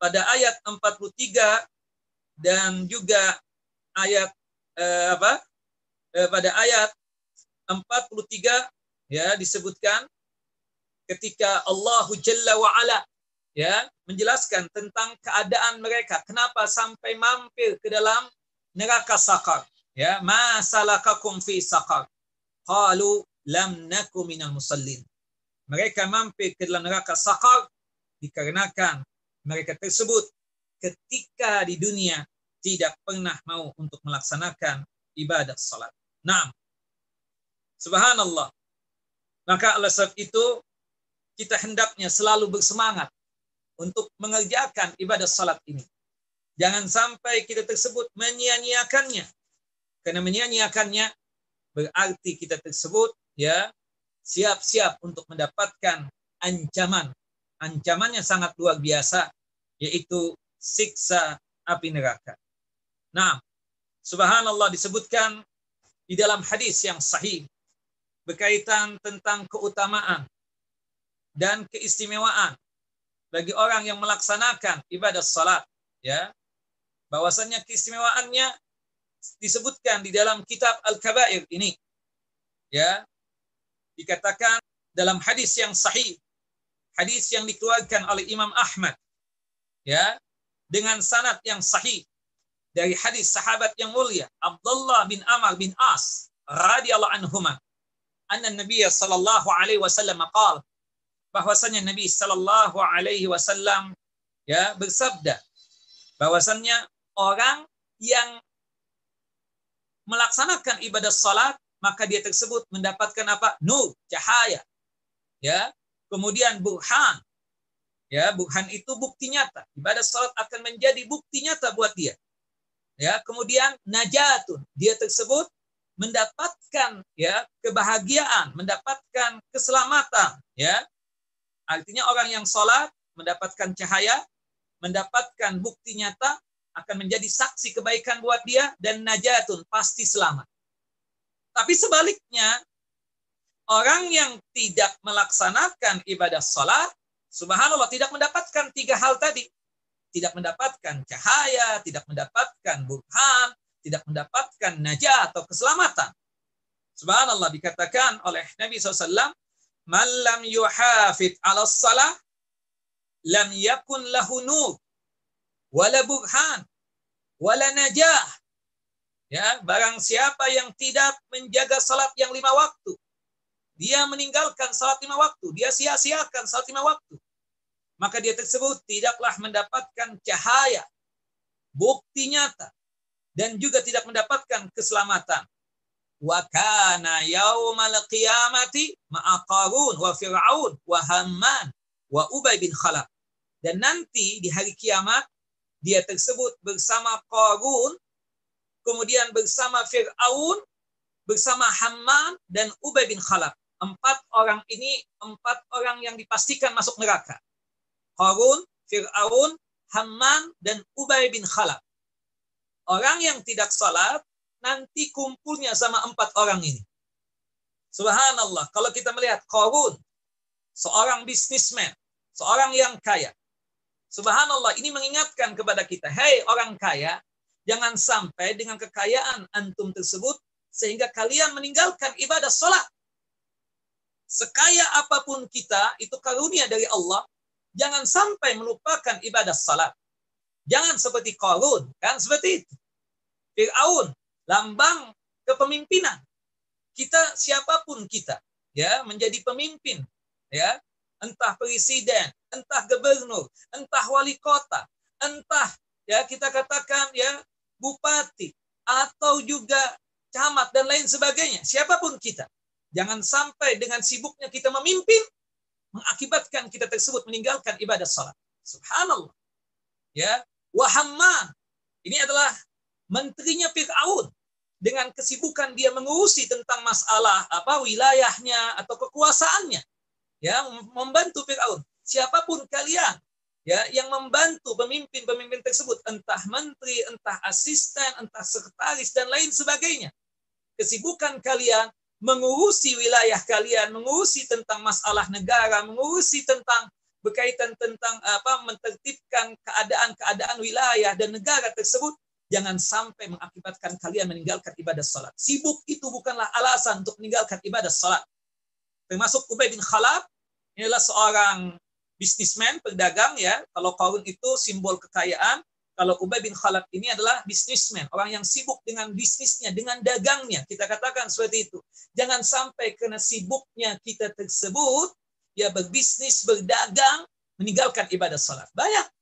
pada ayat 43 dan juga ayat eh, apa? Eh, pada ayat 43 ya disebutkan ketika Allah Jalla wa ala ya menjelaskan tentang keadaan mereka. Kenapa sampai mampir ke dalam neraka sakar ya masalakakum fi sakar qalu lam naku minal musallin. Mereka mampir ke dalam neraka sakar dikarenakan mereka tersebut ketika di dunia tidak pernah mau untuk melaksanakan ibadah salat. Nah, subhanallah. Maka oleh sebab itu kita hendaknya selalu bersemangat untuk mengerjakan ibadah salat ini. Jangan sampai kita tersebut menyia-nyiakannya. Karena menyia-nyiakannya berarti kita tersebut ya siap-siap untuk mendapatkan ancaman. Ancamannya sangat luar biasa yaitu siksa api neraka. Nah, subhanallah disebutkan di dalam hadis yang sahih berkaitan tentang keutamaan dan keistimewaan bagi orang yang melaksanakan ibadah salat ya. Bahwasannya keistimewaannya disebutkan di dalam kitab Al-Kabair ini ya. Dikatakan dalam hadis yang sahih hadis yang dikeluarkan oleh Imam Ahmad ya dengan sanad yang sahih dari hadis sahabat yang mulia Abdullah bin Amr bin As radhiyallahu anhuma anna Nabi sallallahu alaihi wasallam qala bahwasanya Nabi Shallallahu Alaihi Wasallam ya bersabda bahwasannya orang yang melaksanakan ibadah salat maka dia tersebut mendapatkan apa? Nur cahaya ya kemudian burhan ya burhan itu bukti nyata. Ibadah salat akan menjadi bukti nyata buat dia. Ya kemudian najatun. Dia tersebut mendapatkan ya kebahagiaan mendapatkan keselamatan ya. Artinya orang yang sholat mendapatkan cahaya, mendapatkan bukti nyata, akan menjadi saksi kebaikan buat dia, dan najatun, pasti selamat. Tapi sebaliknya, orang yang tidak melaksanakan ibadah sholat, subhanallah, tidak mendapatkan tiga hal tadi. Tidak mendapatkan cahaya, tidak mendapatkan burhan, tidak mendapatkan najat atau keselamatan. Subhanallah dikatakan oleh Nabi SAW, man lam yuhafid ala salah lam yakun lahu nur wala burhan wala najah ya barang siapa yang tidak menjaga salat yang lima waktu dia meninggalkan salat lima waktu dia sia-siakan salat lima waktu maka dia tersebut tidaklah mendapatkan cahaya bukti nyata dan juga tidak mendapatkan keselamatan wa kana yaumal qiyamati ma'a Qarun wa Fir'aun wa Hamman wa Ubay bin Khalaf. Dan nanti di hari kiamat dia tersebut bersama Qarun, kemudian bersama Fir'aun, bersama Hamman dan Ubay bin Khalaf. Empat orang ini empat orang yang dipastikan masuk neraka. Qarun, Fir'aun, Hamman dan Ubay bin Khalaf. Orang yang tidak salat nanti kumpulnya sama empat orang ini. Subhanallah, kalau kita melihat Korun, seorang bisnismen, seorang yang kaya. Subhanallah, ini mengingatkan kepada kita, hei orang kaya, jangan sampai dengan kekayaan antum tersebut, sehingga kalian meninggalkan ibadah sholat. Sekaya apa pun kita, itu karunia dari Allah, jangan sampai melupakan ibadah salat. Jangan seperti Korun, kan seperti itu. Fir'aun, lambang kepemimpinan. Kita siapa pun kita ya menjadi pemimpin ya entah presiden, entah gubernur, entah wali kota, entah ya kita katakan ya bupati atau juga camat dan lain sebagainya, siapa pun kita. Jangan sampai dengan sibuknya kita memimpin mengakibatkan kita tersebut meninggalkan ibadah salat. Subhanallah. Ya, Wahamman. Ini adalah menterinya Fir'aun dengan kesibukan dia mengurusi tentang masalah apa wilayahnya atau kekuasaannya ya membantu Firaun siapa pun kalian ya yang membantu pemimpin-pemimpin tersebut entah menteri entah asisten entah sekretaris dan lain sebagainya kesibukan kalian mengurusi wilayah kalian, mengurusi tentang masalah negara, mengurusi tentang berkaitan tentang apa mentertibkan keadaan-keadaan wilayah dan negara tersebut jangan sampai mengakibatkan kalian meninggalkan ibadah salat. Sibuk itu bukanlah alasan untuk meninggalkan ibadah salat. Termasuk Ubay bin Khalaf, inilah seorang bisnismen, pedagang ya. Kalau Qarun itu simbol kekayaan, kalau Ubay bin Khalaf ini adalah bisnismen, orang yang sibuk dengan bisnisnya, dengan dagangnya. Kita katakan seperti itu. Jangan sampai karena sibuknya kita tersebut ya berbisnis, berdagang, meninggalkan ibadah salat. Banyak.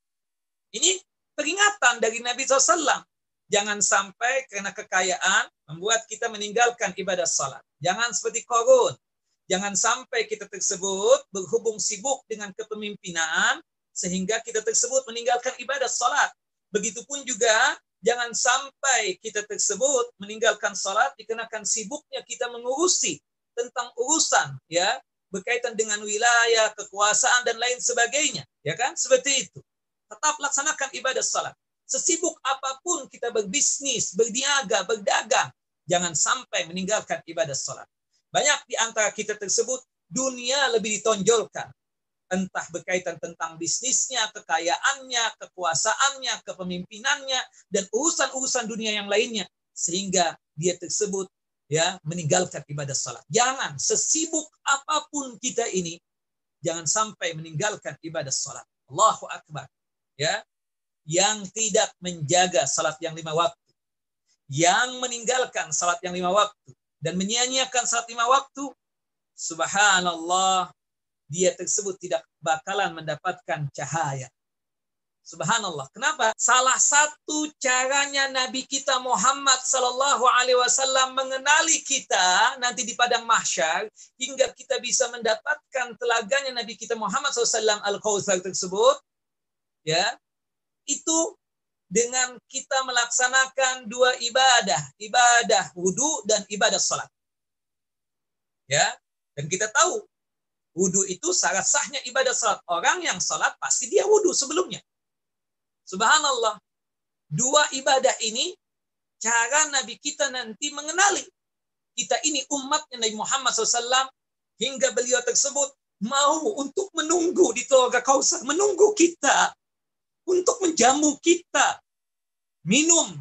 Ini peringatan dari Nabi SAW. Jangan sampai karena kekayaan membuat kita meninggalkan ibadah salat. Jangan seperti korun. Jangan sampai kita tersebut berhubung sibuk dengan kepemimpinan sehingga kita tersebut meninggalkan ibadah salat. Begitupun juga jangan sampai kita tersebut meninggalkan salat dikarenakan sibuknya kita mengurusi tentang urusan ya berkaitan dengan wilayah, kekuasaan dan lain sebagainya, ya kan? Seperti itu. Tetap laksanakan ibadah salat. Sesibuk apa pun kita berbisnis, berdiaga, berdagang, jangan sampai meninggalkan ibadah salat. Banyak di antara kita tersebut dunia lebih ditonjolkan. Entah berkaitan tentang bisnisnya, kekayaannya, kekuasaannya, kepemimpinannya, dan urusan-urusan dunia yang lainnya. Sehingga dia tersebut ya meninggalkan ibadah salat. Jangan sesibuk apa pun kita ini jangan sampai meninggalkan ibadah salat. Allahu akbar. Ya. Yang tidak menjaga salat yang lima waktu. Yang meninggalkan salat yang lima waktu dan menyia-nyiakan salat lima waktu, subhanallah, dia tersebut tidak bakalan mendapatkan cahaya Subhanallah. Kenapa? Salah satu caranya Nabi kita Muhammad Sallallahu Alaihi Wasallam mengenali kita nanti di padang mahsyar hingga kita bisa mendapatkan telaganya Nabi kita Muhammad SAW al tersebut, ya itu dengan kita melaksanakan dua ibadah, ibadah wudhu dan ibadah salat. Ya, dan kita tahu wudhu itu syarat sahnya ibadah salat. Orang yang salat pasti dia wudhu sebelumnya. Subhanallah. Dua ibadah ini cara Nabi kita nanti mengenali. Kita ini umatnya Nabi Muhammad SAW hingga beliau tersebut mau untuk menunggu di Telaga Kausar. Menunggu kita. Untuk menjamu kita. Minum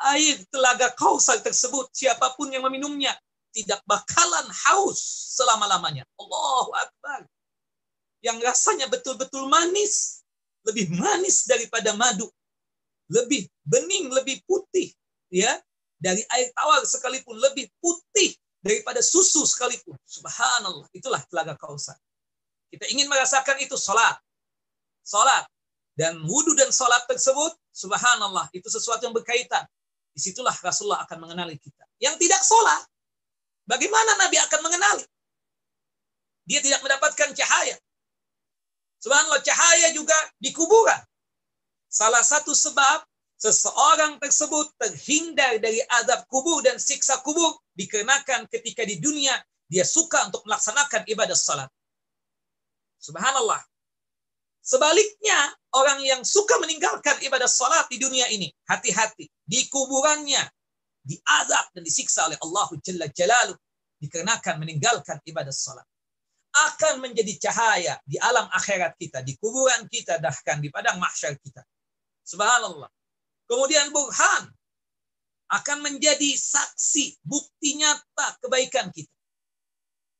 air Telaga Kausar tersebut. Siapa pun yang meminumnya tidak bakalan haus selama-lamanya. Allahu Akbar. Yang rasanya betul-betul manis lebih manis daripada madu, lebih bening, lebih putih, ya dari air tawar sekalipun lebih putih daripada susu sekalipun. Subhanallah, itulah telaga kausar. Kita ingin merasakan itu salat. Salat dan wudhu dan salat tersebut, subhanallah, itu sesuatu yang berkaitan. Di situlah Rasulullah akan mengenali kita. Yang tidak salat, bagaimana Nabi akan mengenali? Dia tidak mendapatkan cahaya. Subhanallah, cahaya juga di kuburan. Salah satu sebab seseorang tersebut terhindar dari adab kubur dan siksa kubur dikarenakan ketika di dunia dia suka untuk melaksanakan ibadah salat. Subhanallah. Sebaliknya, orang yang suka meninggalkan ibadah salat di dunia ini, hati-hati. Di kuburannya, diazab dan disiksa oleh Allah Jalla Jalaluh dikarenakan meninggalkan ibadah salat akan menjadi cahaya di alam akhirat kita, di kuburan kita, bahkan di padang mahsyar kita. Subhanallah. Kemudian burhan akan menjadi saksi, bukti nyata kebaikan kita.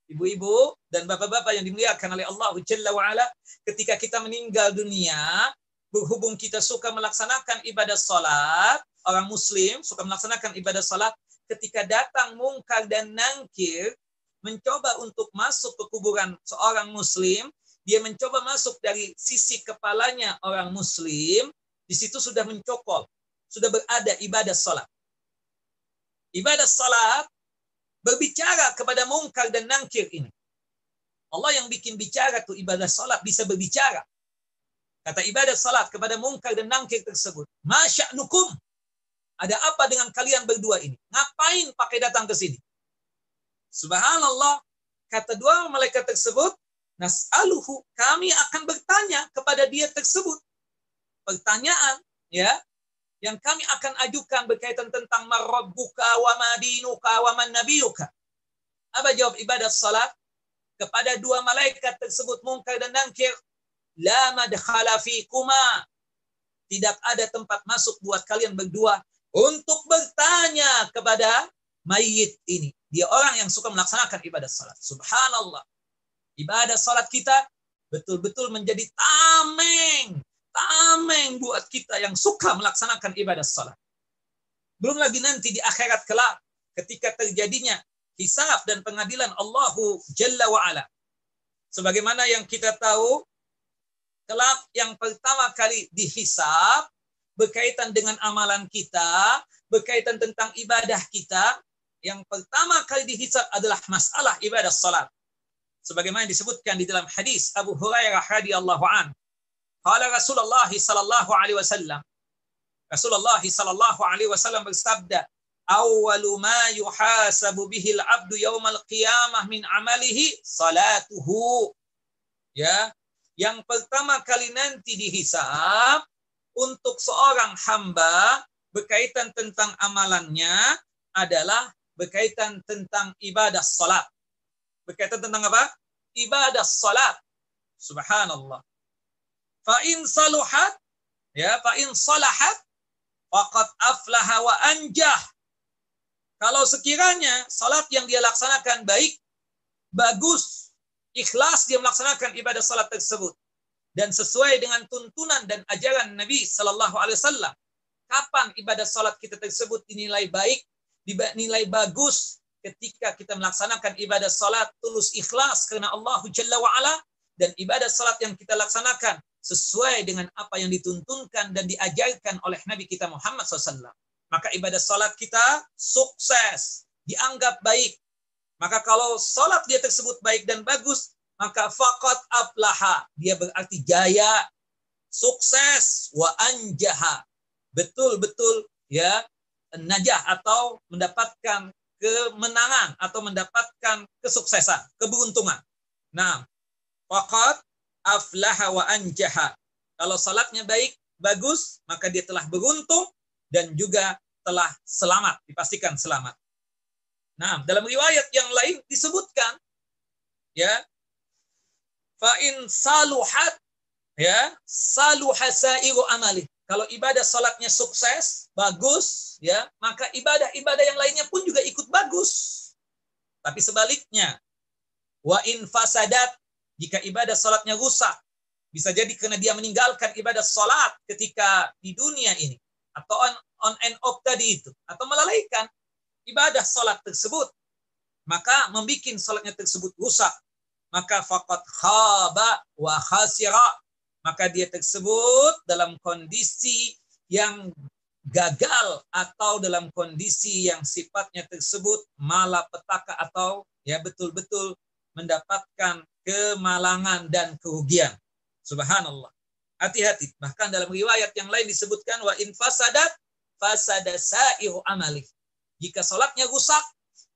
Ibu-ibu dan bapak-bapak yang dimuliakan oleh Allah Jalla wa'ala, ketika kita meninggal dunia, berhubung kita suka melaksanakan ibadah salat, orang muslim suka melaksanakan ibadah salat, ketika datang mungkar dan nangkir, mencoba untuk masuk ke kuburan seorang muslim, dia mencoba masuk dari sisi kepalanya orang muslim, di situ sudah mencokol, sudah berada ibadah salat. Ibadah salat berbicara kepada mungkar dan nangkir ini. Allah yang bikin bicara tuh ibadah salat bisa berbicara. Kata ibadah salat kepada mungkar dan nangkir tersebut. Masya nukum. Ada apa dengan kalian berdua ini? Ngapain pakai datang ke sini? Subhanallah, kata dua malaikat tersebut, nas'aluhu, kami akan bertanya kepada dia tersebut. Pertanyaan, ya, yang kami akan ajukan berkaitan tentang marabbuka wa madinuka wa man nabiyuka. Apa jawab ibadah salat? Kepada dua malaikat tersebut Munkar dan Nangkir, la madkhala fikuma. Tidak ada tempat masuk buat kalian berdua untuk bertanya kepada mayit ini. Dia orang yang suka melaksanakan ibadah salat. Subhanallah. Ibadah salat kita betul-betul menjadi tameng. Tameng buat kita yang suka melaksanakan ibadah salat. Belum lagi nanti di akhirat kelak ketika terjadinya hisab dan pengadilan Allahu Jalla wa ala. Sebagaimana yang kita tahu, kelak yang pertama kali dihisab berkaitan dengan amalan kita, berkaitan tentang ibadah kita, yang pertama kali dihisab adalah masalah ibadah salat. Sebagaimana disebutkan di dalam hadis Abu Hurairah radhiyallahu an. Qala Rasulullah sallallahu alaihi wasallam. Rasulullah sallallahu alaihi wasallam bersabda, awwalu ma yuhasabu bihi al-'abdu yaumal qiyamah min amalihi salatuhu. Ya, yang pertama kali nanti dihisab untuk seorang hamba berkaitan tentang amalannya adalah berkaitan tentang ibadah salat. Berkaitan tentang apa? Ibadah salat. Subhanallah. Fa in saluhat ya fa in salahat faqad aflaha wa anjah kalau sekiranya salat yang dia laksanakan baik, bagus, ikhlas dia melaksanakan ibadah salat tersebut dan sesuai dengan tuntunan dan ajaran Nabi Sallallahu Alaihi Wasallam. Kapan ibadah salat kita tersebut dinilai baik, dinilai bagus ketika kita melaksanakan ibadah salat tulus ikhlas karena Allah Jalla wa ala dan ibadah salat yang kita laksanakan sesuai dengan apa yang dituntunkan dan diajarkan oleh Nabi kita Muhammad SAW maka ibadah salat kita sukses, dianggap baik. Maka kalau salat dia tersebut baik dan bagus, maka fakat aflaha, dia berarti jaya, sukses, wa anjaha. Betul-betul ya najah atau mendapatkan kemenangan atau mendapatkan kesuksesan, keberuntungan. Nah, fakat aflaha wa anjaha. Kalau salatnya baik, bagus, maka dia telah beruntung dan juga telah selamat, dipastikan selamat. Nah, dalam riwayat yang lain disebutkan ya fa in saluhat ya saluha sairu amali. Kalau ibadah salatnya sukses, bagus, ya, maka ibadah-ibadah yang lainnya pun juga ikut bagus. Tapi sebaliknya, wa in fasadat jika ibadah salatnya rusak, bisa jadi karena dia meninggalkan ibadah salat ketika di dunia ini atau on, on and off tadi itu atau melalaikan ibadah salat tersebut maka membuat salatnya tersebut rusak maka faqat khaba wa khasira maka dia tersebut dalam kondisi yang gagal atau dalam kondisi yang sifatnya tersebut malapetaka atau ya betul-betul mendapatkan kemalangan dan kerugian. Subhanallah. Hati-hati. Bahkan dalam riwayat yang lain disebutkan wa in fasadat fasada sa'iru amali. Jika salatnya rusak,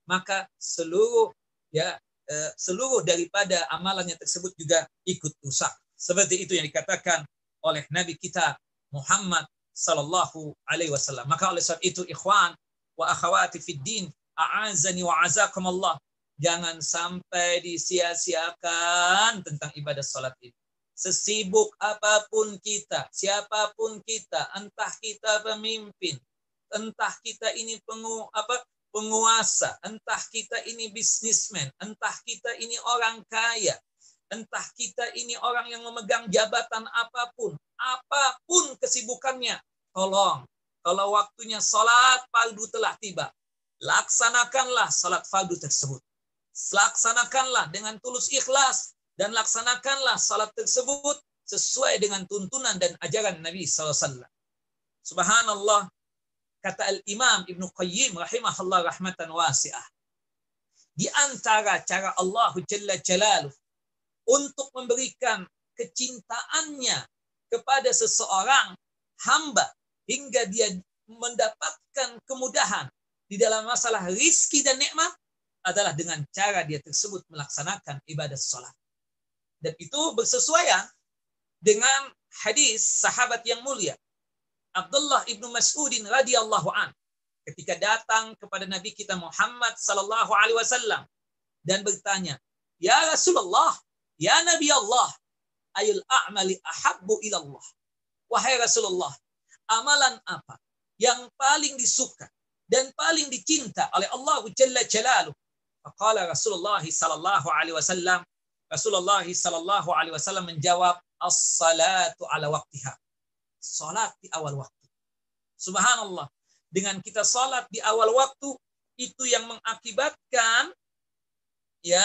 maka seluruh ya eh, seluruh daripada amalannya tersebut juga ikut rusak. Seperti itu yang dikatakan oleh Nabi kita Muhammad sallallahu alaihi wasallam. Maka oleh sebab itu ikhwan wa akhawati fid din a'azani wa azakumullah jangan sampai disia-siakan tentang ibadah salat ini sesibuk apa pun kita, siapa pun kita, entah kita pemimpin, entah kita ini pengu, apa, penguasa, entah kita ini bisnismen, entah kita ini orang kaya, entah kita ini orang yang memegang jabatan apa pun, apa pun kesibukannya, tolong, kalau waktunya sholat fardu telah tiba, laksanakanlah sholat fardu tersebut. Laksanakanlah dengan tulus ikhlas, dan laksanakanlah salat tersebut sesuai dengan tuntunan dan ajaran Nabi SAW. Subhanallah, kata Al-Imam Ibn Qayyim rahimahullah rahmatan wasi'ah. Di antara cara Allah Jalla Jalaluh untuk memberikan kecintaannya kepada seseorang hamba hingga dia mendapatkan kemudahan di dalam masalah rizki dan nikmat adalah dengan cara dia tersebut melaksanakan ibadah sholat. Dan itu bersesuaian dengan hadis sahabat yang mulia. Abdullah ibnu Mas'udin radhiyallahu an ketika datang kepada Nabi kita Muhammad sallallahu alaihi wasallam dan bertanya, "Ya Rasulullah, ya Nabi Allah, ayul a'mali ahabbu ilallah?" Wahai Rasulullah, amalan apa yang paling disuka dan paling dicinta oleh Allah Jalla Jalaluh? Faqala Rasulullah sallallahu alaihi wasallam Rasulullah sallallahu alaihi wasallam menjawab as-salatu ala waktiha. Salat di awal waktu. Subhanallah. Dengan kita salat di awal waktu itu yang mengakibatkan ya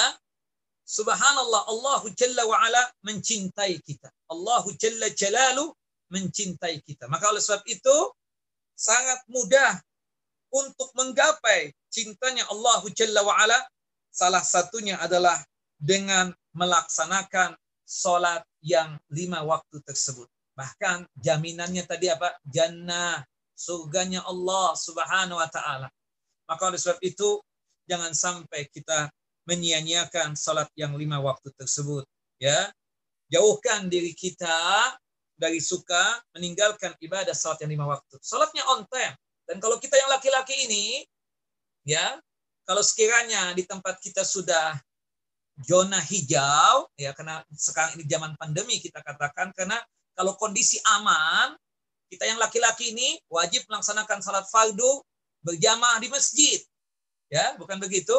subhanallah Allahu jalla wa ala mencintai kita. Allahu jalla jalalu mencintai kita. Maka oleh sebab itu sangat mudah untuk menggapai cintanya Allahu jalla wa ala salah satunya adalah dengan melaksanakan sholat yang lima waktu tersebut. Bahkan jaminannya tadi apa? Jannah, surganya Allah subhanahu wa ta'ala. Maka oleh sebab itu, jangan sampai kita menyia-nyiakan sholat yang lima waktu tersebut. Ya, Jauhkan diri kita dari suka meninggalkan ibadah sholat yang lima waktu. Sholatnya on time. Dan kalau kita yang laki-laki ini, ya, kalau sekiranya di tempat kita sudah zona hijau ya karena sekarang ini zaman pandemi kita katakan karena kalau kondisi aman kita yang laki-laki ini wajib melaksanakan salat fardu berjamaah di masjid. Ya bukan begitu?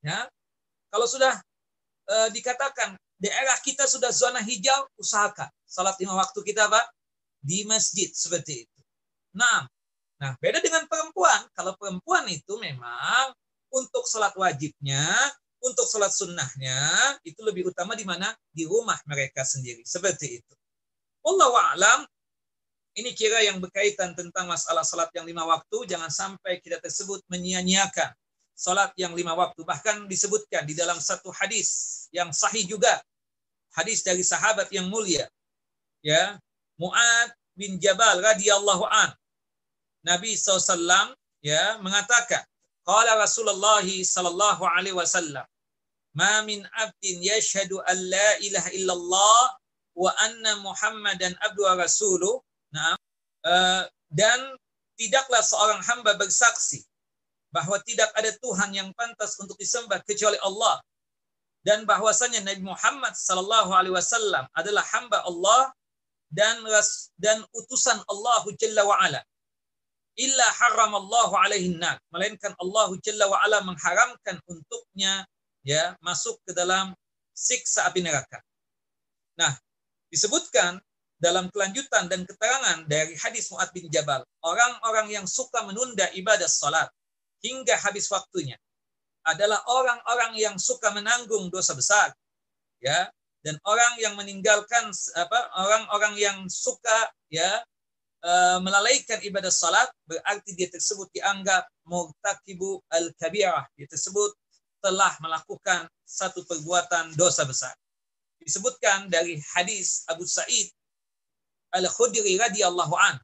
Ya. Kalau sudah e, dikatakan daerah kita sudah zona hijau usahakan salat lima waktu kita pak di masjid seperti itu. Nah nah beda dengan perempuan. Kalau perempuan itu memang untuk salat wajibnya untuk sholat sunnahnya itu lebih utama di mana? Di rumah mereka sendiri. Seperti itu. Allah alam. Ini kira yang berkaitan tentang masalah sholat yang lima waktu. Jangan sampai kita tersebut menyia-nyiakan sholat yang lima waktu. Bahkan disebutkan di dalam satu hadis yang sahih juga. Hadis dari sahabat yang mulia. Ya Muad bin Jabal radhiyallahu an. Nabi SAW ya mengatakan Qala Rasulullah sallallahu alaihi wasallam, "Ma min 'abdin yashhadu an la ilaha illallah wa anna Muhammadan abdu wa rasuluh." Nah, uh, dan tidaklah seorang hamba bersaksi bahwa tidak ada Tuhan yang pantas untuk disembah kecuali Allah dan bahwasanya Nabi Muhammad sallallahu alaihi wasallam adalah hamba Allah dan dan utusan Allah Jalla wa ala illa haramallahu alaihi nar melainkan Allah jalla wa ala mengharamkan untuknya ya masuk ke dalam siksa api neraka. Nah, disebutkan dalam kelanjutan dan keterangan dari hadis Muad bin Jabal, orang-orang yang suka menunda ibadah salat hingga habis waktunya adalah orang-orang yang suka menanggung dosa besar. Ya, dan orang yang meninggalkan apa orang-orang yang suka ya Eh, melalaikan ibadah salat berarti dia tersebut dianggap murtakibu al-kabirah. Dia tersebut telah melakukan satu perbuatan dosa besar. Disebutkan dari hadis Abu Sa'id Al-Khudri radhiyallahu an.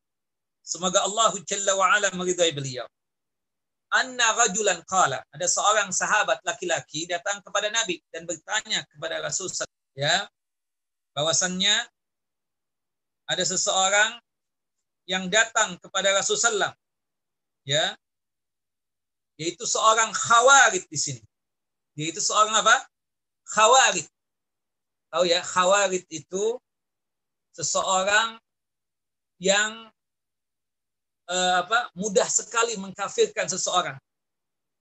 Semoga Allah Jalla wa ala meridai beliau. Anna rajulan qala, ada seorang sahabat laki-laki datang kepada Nabi dan bertanya kepada Rasul ya bahwasannya ada seseorang yang datang kepada Rasulullah ya yaitu seorang khawarid di sini yaitu seorang apa khawarid tahu ya khawarid itu seseorang yang eh, apa mudah sekali mengkafirkan seseorang.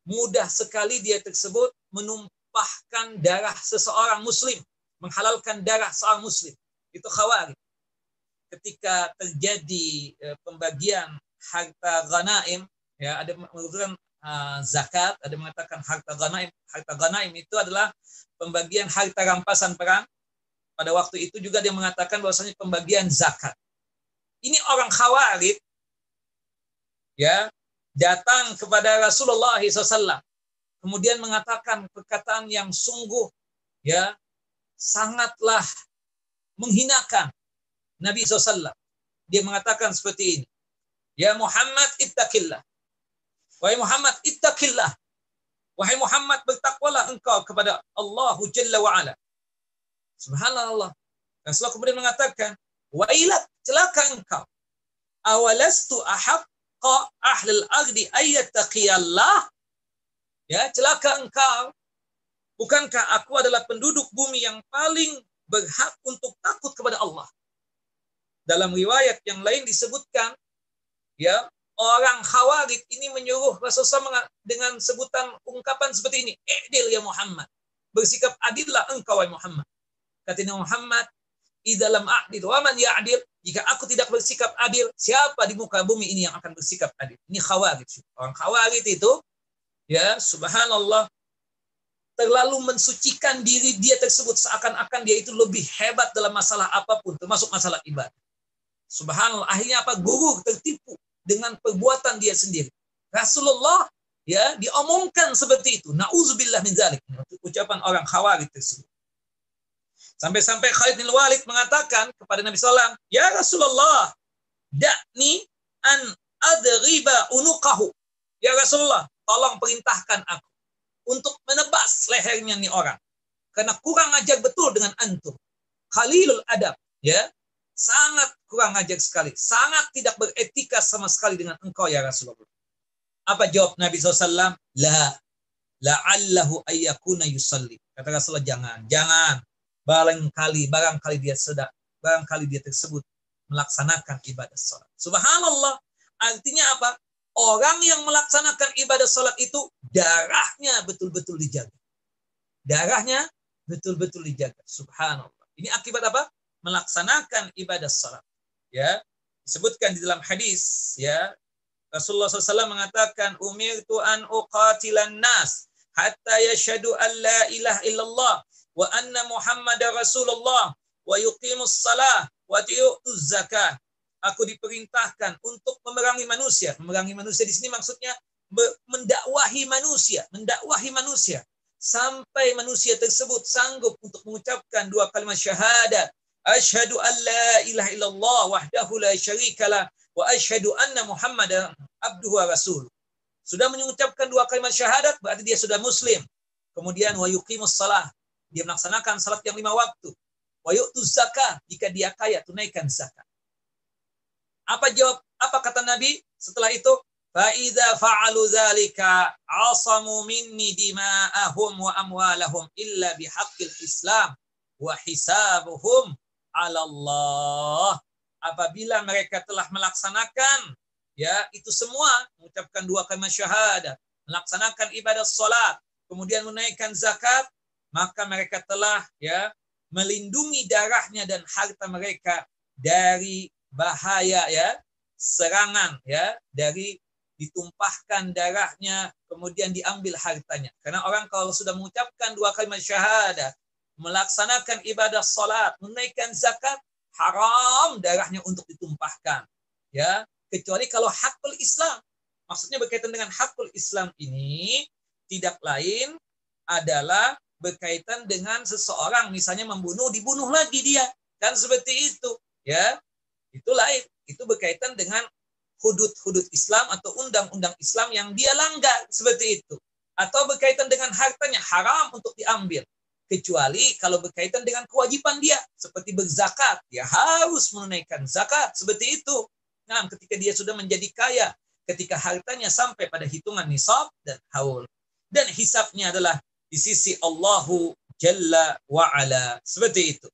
Mudah sekali dia tersebut menumpahkan darah seseorang muslim menghalalkan darah seorang muslim. Itu khawarid ketika terjadi uh, pembagian harta ghanaim ya ada mengatakan uh, zakat ada mengatakan harta ghanaim. Harta ghanaim itu adalah pembagian harta rampasan perang pada waktu itu juga dia mengatakan bahwasanya pembagian zakat ini orang khawarij ya datang kepada Rasulullah SAW kemudian mengatakan perkataan yang sungguh ya sangatlah menghinakan Nabi SAW. Dia mengatakan seperti ini. Ya Muhammad ittaqillah. Wahai Muhammad ittaqillah. Wahai Muhammad bertakwalah engkau kepada Allah Jalla wa ala. Subhanallah. Rasulullah kemudian mengatakan, Wailat, celaka engkau. Awalastu ahaqqa ahlil ardi ayyattaqiyallah. Ya, celaka engkau. Bukankah aku adalah penduduk bumi yang paling berhak untuk takut kepada Allah? Dalam riwayat yang lain disebutkan, ya orang Khawarij ini menyuruh Rasulullah dengan sebutan ungkapan seperti ini, "I'dil ya Muhammad." Bersikap adillah engkau wahai Muhammad. Kata Muhammad, "Idzalam a'dil wa man ya'dil?" Jika aku tidak bersikap adil, siapa di muka bumi ini yang akan bersikap adil? Ini Khawarij. Orang Khawarij itu ya, subhanallah terlalu mensucikan diri dia tersebut seakan-akan dia itu lebih hebat dalam masalah apa pun termasuk masalah ibadah. Subhanallah akhirnya apa? Guru tertipu dengan perbuatan dia sendiri. Rasulullah ya diomongkan seperti itu. Nauzubillah min zalik. Ucapan orang khawarij tersebut. Sampai-sampai Khalid bin Walid mengatakan kepada Nabi SAW, Ya Rasulullah, dakni an adriba unuqahu. Ya Rasulullah, tolong perintahkan aku untuk menebas lehernya nih orang. Karena kurang ajar betul dengan antum. Khalilul adab, ya. Sangat kurang ajar sekali. Sangat tidak beretika sama sekali dengan engkau ya Rasulullah. Apa jawab Nabi SAW? La. La'allahu ayyakuna yusalli. Kata Rasulullah, jangan. Jangan. Barangkali, barangkali dia sedang, barangkali dia tersebut melaksanakan ibadah sholat. Subhanallah. Artinya apa? Orang yang melaksanakan ibadah sholat itu darahnya betul-betul dijaga. Darahnya betul-betul dijaga. Subhanallah. Ini akibat apa? Melaksanakan ibadah sholat. Ya, disebutkan di dalam hadis. Ya, Rasulullah SAW mengatakan, Umir an uqatilan nas hatta yashadu an la ilaha illallah wa anna Muhammad Rasulullah wa yuqimus salah wa tu'uz zakah aku diperintahkan untuk memerangi manusia. Memerangi manusia di sini maksudnya mendakwahi manusia, mendakwahi manusia sampai manusia tersebut sanggup untuk mengucapkan dua kalimat syahadat. Asyhadu an la ilaha illallah wahdahu la syarikalah wa asyhadu anna Muhammadan abduhu wa rasul. Sudah mengucapkan dua kalimat syahadat berarti dia sudah muslim. Kemudian wa yuqimus salah. Dia melaksanakan salat yang lima waktu. Wa yu'tuz zakah jika dia kaya tunaikan zakat. Apa jawab? Apa kata Nabi setelah itu? Fa'idha fa'alu zalika asamu minni dima'ahum wa amwalahum illa bihaqqil Islam wa hisabuhum ala Allah. Apabila mereka telah melaksanakan ya itu semua mengucapkan dua kalimat syahadat, melaksanakan ibadah salat, kemudian menaikkan zakat, maka mereka telah ya melindungi darahnya dan harta mereka dari bahaya ya serangan ya dari ditumpahkan darahnya kemudian diambil hartanya. Karena orang kalau sudah mengucapkan dua kalimat syahadat melaksanakan ibadah salat menaikkan zakat haram darahnya untuk ditumpahkan ya. Kecuali kalau hakul Islam. Maksudnya berkaitan dengan hakul Islam ini tidak lain adalah berkaitan dengan seseorang misalnya membunuh dibunuh lagi dia kan seperti itu ya itu lain. Itu berkaitan dengan hudud-hudud Islam atau undang-undang Islam yang dia langgar seperti itu. Atau berkaitan dengan hartanya haram untuk diambil. Kecuali kalau berkaitan dengan kewajiban dia. Seperti berzakat. Dia harus menunaikan zakat. Seperti itu. Nah, ketika dia sudah menjadi kaya. Ketika hartanya sampai pada hitungan nisab dan haul. Dan hisapnya adalah di sisi Allahu Jalla wa'ala. Seperti itu.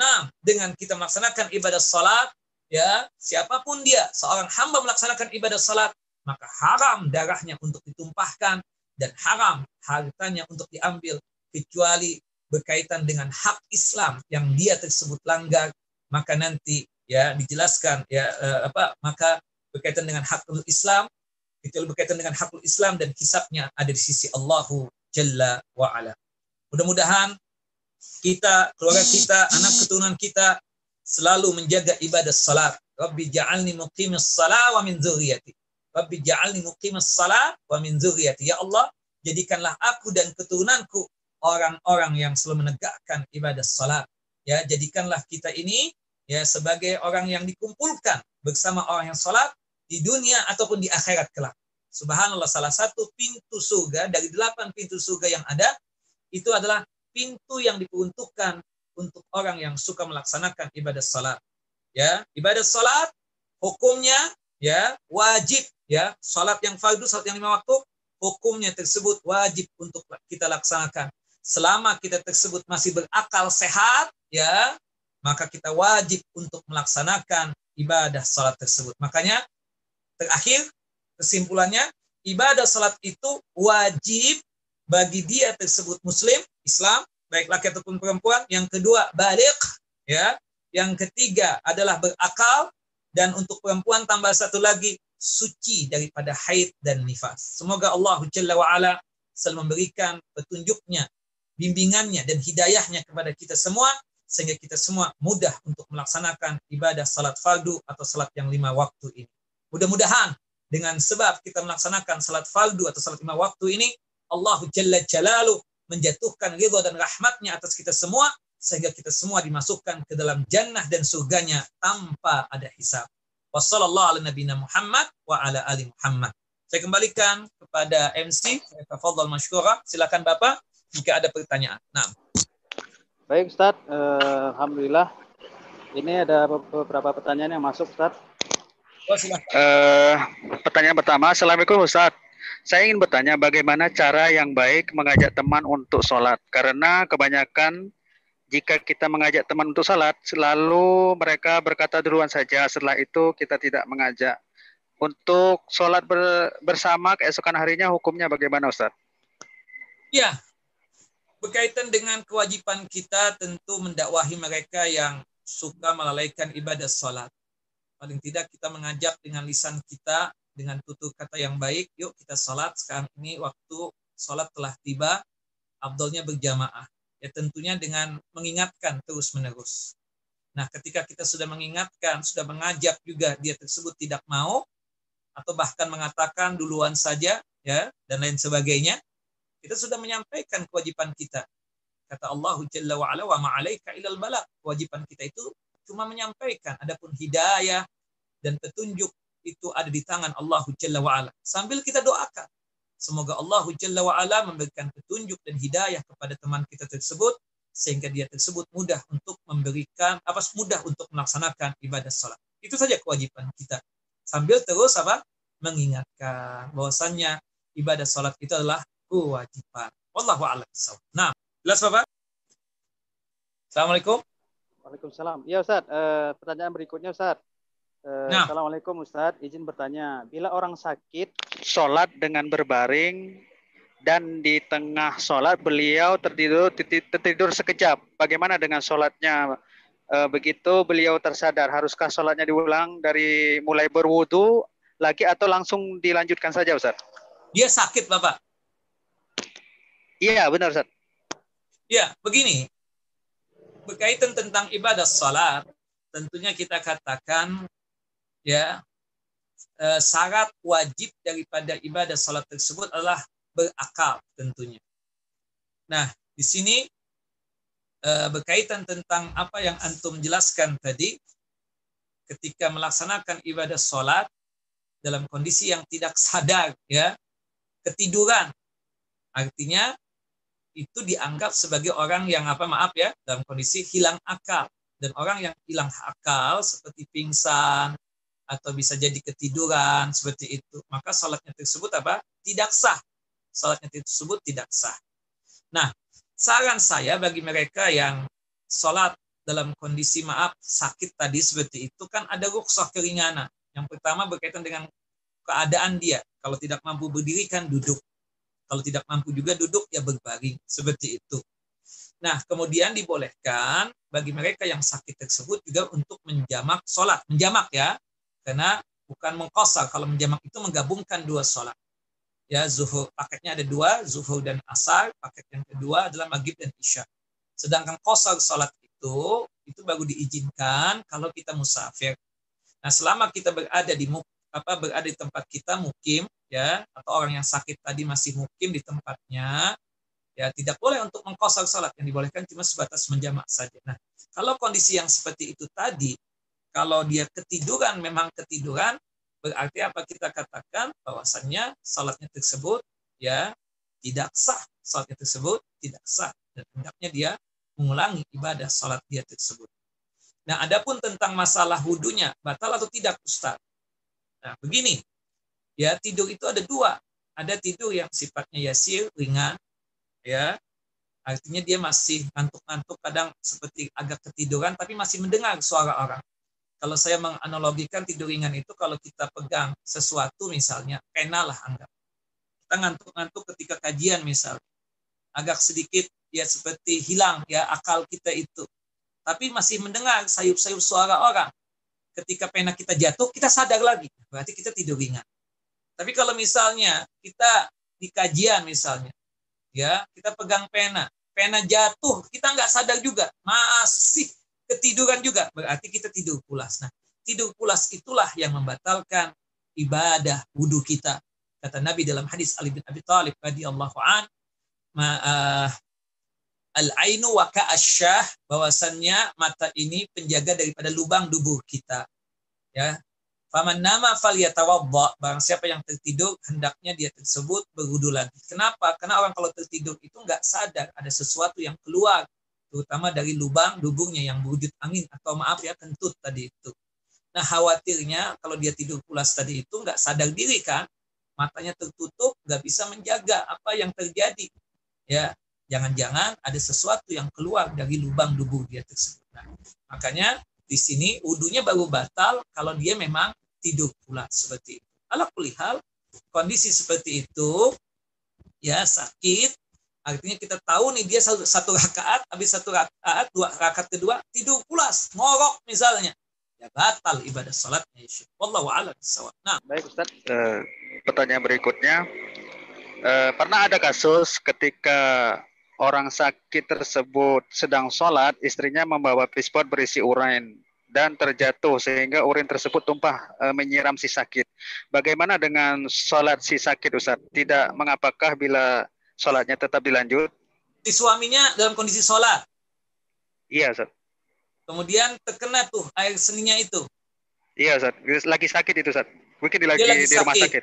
Nah, dengan kita melaksanakan ibadah salat, ya siapa pun dia seorang hamba melaksanakan ibadah salat maka haram darahnya untuk ditumpahkan dan haram hartanya untuk diambil kecuali berkaitan dengan hak Islam yang dia tersebut langgar maka nanti ya dijelaskan ya eh, apa maka berkaitan dengan hak Islam kecuali berkaitan dengan hak Islam dan hisapnya ada di sisi Allahu Jalla wa ala. Mudah-mudahan kita, keluarga kita, anak keturunan kita selalu menjaga ibadah salat. Rabbi ja'alni muqimis salat wa min dzurriyyati. Rabbi ja'alni muqimis salat wa min dzurriyyati. Ya Allah, jadikanlah aku dan keturunanku orang-orang yang selalu menegakkan ibadah salat. Ya, jadikanlah kita ini ya sebagai orang yang dikumpulkan bersama orang yang salat di dunia ataupun di akhirat kelak. Subhanallah, salah satu pintu surga dari delapan pintu surga yang ada itu adalah pintu yang diperuntukkan untuk orang yang suka melaksanakan ibadah salat. Ya, ibadah salat hukumnya ya wajib ya salat yang fardu salat yang lima waktu hukumnya tersebut wajib untuk kita laksanakan selama kita tersebut masih berakal sehat, ya, maka kita wajib untuk melaksanakan ibadah salat tersebut. Makanya terakhir kesimpulannya ibadah salat itu wajib bagi dia tersebut muslim, Islam, baik laki ataupun perempuan. Yang kedua, balik, ya. Yang ketiga adalah berakal dan untuk perempuan tambah satu lagi suci daripada haid dan nifas. Semoga Allah Jalla wa ala selalu memberikan petunjuknya bimbingannya dan hidayahnya kepada kita semua sehingga kita semua mudah untuk melaksanakan ibadah salat fardu atau salat yang lima waktu ini. Mudah-mudahan dengan sebab kita melaksanakan salat fardu atau salat lima waktu ini, Allah Jalla Jalaluh menjatuhkan ridho dan rahmatnya atas kita semua, sehingga kita semua dimasukkan ke dalam jannah dan surganya tanpa ada hisab. Wassalamualaikum Muhammad wa ala ali Muhammad. Saya kembalikan kepada MC, Tafadhal Mashkura. Silakan Bapak jika ada pertanyaan. Nah. Baik Ustaz, uh, Alhamdulillah. Ini ada beberapa pertanyaan yang masuk Ustaz. Oh, uh, pertanyaan pertama, Assalamualaikum Ustaz. Saya ingin bertanya bagaimana cara yang baik mengajak teman untuk sholat. Karena kebanyakan jika kita mengajak teman untuk sholat, selalu mereka berkata duluan saja. Setelah itu kita tidak mengajak. Untuk sholat ber, bersama keesokan harinya hukumnya bagaimana Ustaz? Ya, berkaitan dengan kewajiban kita tentu mendakwahi mereka yang suka melalaikan ibadah sholat. Paling tidak kita mengajak dengan lisan kita, dengan tutur kata yang baik, yuk kita sholat sekarang ini waktu sholat telah tiba, abdulnya berjamaah. Ya tentunya dengan mengingatkan terus menerus. Nah ketika kita sudah mengingatkan, sudah mengajak juga dia tersebut tidak mau, atau bahkan mengatakan duluan saja, ya dan lain sebagainya, kita sudah menyampaikan kewajiban kita. Kata Allah Jalla wa ala wa ma'alaika ilal balak. Kewajiban kita itu cuma menyampaikan. Adapun hidayah dan petunjuk itu ada di tangan Allah Jalla wa ala. Sambil kita doakan. Semoga Allah Jalla wa ala memberikan petunjuk dan hidayah kepada teman kita tersebut sehingga dia tersebut mudah untuk memberikan apa mudah untuk melaksanakan ibadah salat. Itu saja kewajiban kita. Sambil terus apa? mengingatkan bahwasannya ibadah salat itu adalah kewajiban. Wallahu a'lam Nah, jelas Bapak? Assalamualaikum. Waalaikumsalam. Ya Ustaz, uh, pertanyaan berikutnya Ustaz. Uh, nah. Assalamualaikum Ustaz, izin bertanya. Bila orang sakit, sholat dengan berbaring, dan di tengah sholat beliau tertidur, tertidur sekejap. Bagaimana dengan sholatnya? Uh, begitu beliau tersadar, haruskah sholatnya diulang dari mulai berwudu lagi atau langsung dilanjutkan saja Ustaz? Dia sakit Bapak. Iya, benar, Ustaz. Ya, begini. Berkaitan tentang ibadah salat, tentunya kita katakan ya eh, syarat wajib daripada ibadah salat tersebut adalah berakal tentunya. Nah, di sini eh, berkaitan tentang apa yang antum jelaskan tadi, ketika melaksanakan ibadah salat dalam kondisi yang tidak sadar, ya ketiduran, artinya itu dianggap sebagai orang yang apa maaf ya dalam kondisi hilang akal. Dan orang yang hilang akal seperti pingsan atau bisa jadi ketiduran seperti itu maka salatnya tersebut apa? Tidak sah. Salatnya tersebut tidak sah. Nah saran saya bagi mereka yang salat dalam kondisi maaf sakit tadi seperti itu kan ada rukhsah keringanan. Yang pertama berkaitan dengan keadaan dia. Kalau tidak mampu berdiri kan duduk kalau tidak mampu juga duduk ya berbaring seperti itu. Nah, kemudian dibolehkan bagi mereka yang sakit tersebut juga untuk menjamak sholat. Menjamak ya, karena bukan mengkosar. Kalau menjamak itu menggabungkan dua sholat. Ya, zuhur. Paketnya ada dua, zuhur dan asar. Paket yang kedua adalah maghrib dan isya. Sedangkan kosar sholat itu, itu baru diizinkan kalau kita musafir. Nah, selama kita berada di apa berada di tempat kita mukim ya atau orang yang sakit tadi masih mukim di tempatnya ya tidak boleh untuk mengkosor salat yang dibolehkan cuma sebatas menjamak saja. Nah, kalau kondisi yang seperti itu tadi kalau dia ketiduran memang ketiduran berarti apa kita katakan bahwasannya salatnya tersebut ya tidak sah salatnya tersebut tidak sah dan hendaknya dia mengulangi ibadah salat dia tersebut. Nah, adapun tentang masalah wudhunya batal atau tidak Ustaz? Nah, begini. Ya, tidur itu ada dua. Ada tidur yang sifatnya yasir, ringan, ya. Artinya dia masih ngantuk-ngantuk, kadang seperti agak ketiduran, tapi masih mendengar suara orang. Kalau saya menganalogikan tidur ringan itu, kalau kita pegang sesuatu misalnya, pena lah anggap. Kita ngantuk-ngantuk ketika kajian misalnya. Agak sedikit ya seperti hilang ya akal kita itu. Tapi masih mendengar sayup-sayup suara orang. Ketika pena kita jatuh, kita sadar lagi. Berarti kita tidur ringan. Tapi kalau misalnya kita di kajian misalnya, ya kita pegang pena, pena jatuh, kita nggak sadar juga, masih ketiduran juga, berarti kita tidur pulas. Nah, tidur pulas itulah yang membatalkan ibadah wudhu kita. Kata Nabi dalam hadis Ali bin Abi Thalib radhiyallahu an, uh, al-ainu wa ka'asyah bahwasannya mata ini penjaga daripada lubang dubur kita. Ya, Faman nama fal. Barang siapa yang tertidur, hendaknya dia tersebut berwudu lagi. Kenapa? Karena orang kalau tertidur itu nggak sadar ada sesuatu yang keluar. Terutama dari lubang duburnya yang berwujud angin. Atau maaf ya, kentut tadi itu. Nah khawatirnya kalau dia tidur pulas tadi itu nggak sadar diri kan. Matanya tertutup, nggak bisa menjaga apa yang terjadi. Ya, jangan-jangan ada sesuatu yang keluar dari lubang dubur dia tersebut. Nah, makanya di sini wudhunya baru batal kalau dia memang tidur pula seperti itu. Kalau kulihal kondisi seperti itu ya sakit artinya kita tahu nih dia satu, satu rakaat habis satu rakaat dua rakaat kedua tidur pulas ngorok misalnya. Ya batal ibadah salatnya wallahu a'lam nah. Baik Ustaz. Uh, pertanyaan berikutnya. Uh, pernah ada kasus ketika orang sakit tersebut sedang sholat istrinya membawa pispot berisi urine dan terjatuh sehingga urin tersebut tumpah e, menyiram si sakit. Bagaimana dengan sholat si sakit Ustaz? Tidak mengapakah bila sholatnya tetap dilanjut? Si suaminya dalam kondisi sholat? Iya Ustaz. Kemudian terkena tuh air seninya itu? Iya Ustaz. Lagi sakit itu Ustaz. Mungkin lagi, lagi di rumah sakit.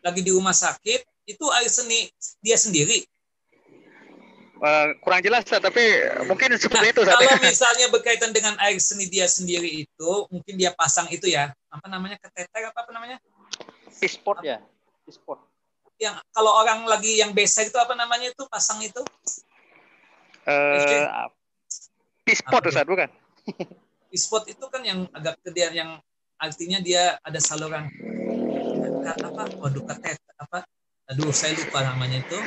Lagi di rumah sakit, itu air seni dia sendiri? Uh, kurang jelas tapi mungkin seperti nah, itu kalau misalnya berkaitan dengan air seni dia sendiri itu mungkin dia pasang itu ya apa namanya keteter apa, apa namanya? Pispot ya pispot yang kalau orang lagi yang besar itu apa namanya itu pasang itu? Uh, pispot Ustaz bukan? *laughs* Pispot itu kan yang agak kedian yang artinya dia ada saluran apa? Waduh ketet apa? Aduh saya lupa namanya itu.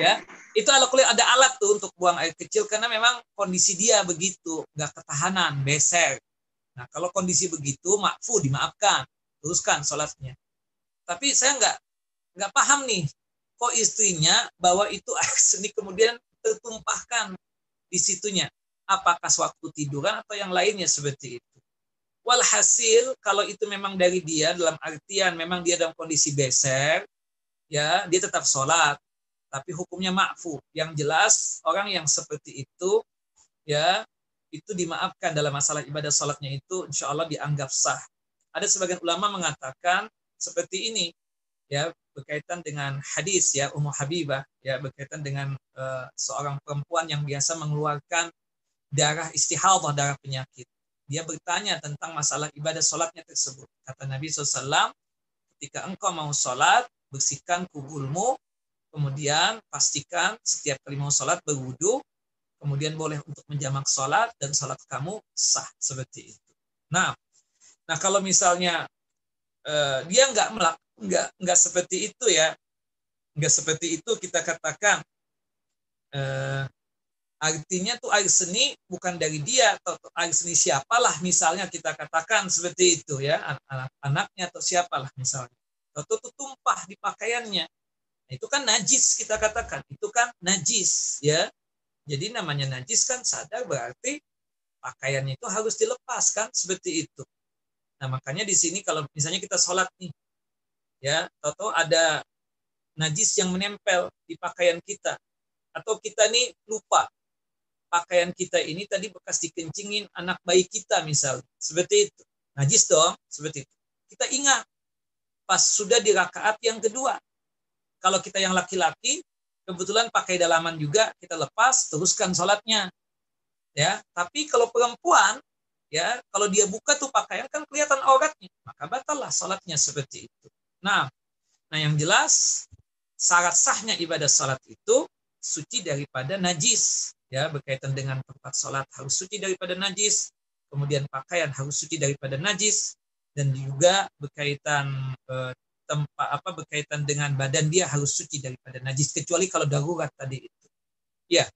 Ya itu ala kulit ada alat tuh untuk buang air kecil karena memang kondisi dia begitu nggak ketahanan beser. Nah kalau kondisi begitu makfu dimaafkan teruskan sholatnya. Tapi saya nggak nggak paham nih kok istrinya bahwa itu *laughs* air seni kemudian tertumpahkan di situnya? Apakah waktu tiduran atau yang lainnya seperti itu? Walhasil kalau itu memang dari dia dalam artian memang dia dalam kondisi beser ya dia tetap sholat tapi hukumnya ma'fu yang jelas orang yang seperti itu ya itu dimaafkan dalam masalah ibadah sholatnya itu insya Allah dianggap sah. Ada sebagian ulama mengatakan seperti ini ya berkaitan dengan hadis ya Ummu Habibah ya berkaitan dengan uh, seorang perempuan yang biasa mengeluarkan darah istihadah darah penyakit. Dia bertanya tentang masalah ibadah sholatnya tersebut. Kata Nabi SAW ketika engkau mau sholat bersihkan kubulmu, kemudian pastikan setiap kali mau sholat berwudu, kemudian boleh untuk menjamak sholat dan sholat kamu sah seperti itu. Nah, nah kalau misalnya eh, dia nggak nggak nggak seperti itu ya, nggak seperti itu kita katakan eh, artinya tuh air seni bukan dari dia atau air seni siapalah misalnya kita katakan seperti itu ya anak-anaknya atau siapalah misalnya atau tumpah di pakaiannya. Itu kan najis kita katakan, itu kan najis ya. Jadi namanya najis kan sadar berarti pakaiannya itu harus dilepaskan seperti itu. Nah makanya di sini kalau misalnya kita sholat nih, ya, atau ada najis yang menempel di pakaian kita, atau kita nih lupa pakaian kita ini tadi bekas dikencingin anak bayi kita misal, seperti itu, najis dong, seperti itu. Kita ingat pas sudah di rakaat yang kedua. Kalau kita yang laki-laki, kebetulan pakai dalaman juga, kita lepas, teruskan sholatnya. Ya, tapi kalau perempuan, ya, kalau dia buka tuh pakaian kan kelihatan auratnya, maka batallah sholatnya seperti itu. Nah, nah yang jelas syarat sahnya ibadah sholat itu suci daripada najis ya berkaitan dengan tempat sholat harus suci daripada najis kemudian pakaian harus suci daripada najis dan juga berkaitan eh, tempat apa berkaitan dengan badan dia harus suci daripada najis kecuali kalau darurat tadi itu. Ya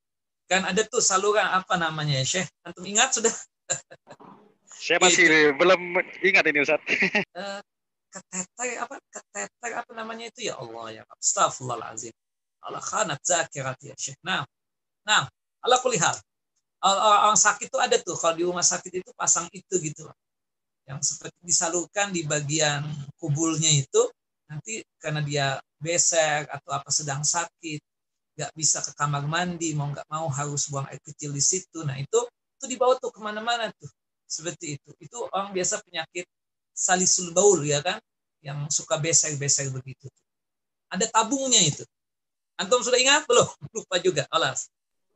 kan ada tuh saluran apa namanya ya Syekh? Antum ingat sudah? *laughs* Saya masih gitu. belum ingat ini Ustaz. *laughs* Uh, keteter apa keteter apa namanya itu? Ya Allah ya Astagfirullahalazim Allah khanat zakirat ya Syekh. Nah nah Allah kulihat orang sakit itu ada tuh. Kalau di rumah sakit itu pasang itu gitu yang seperti disalurkan di bagian kubulnya itu nanti karena dia besek atau apa sedang sakit nggak bisa ke kamar mandi mau nggak mau harus buang air kecil di situ. Nah itu itu dibawa tuh ke mana-mana tuh. Seperti itu. Itu orang biasa penyakit salisul baul ya kan? Yang suka besek-besek begitu ada tabungnya itu. Antum sudah ingat belum? Lupa juga. Alas.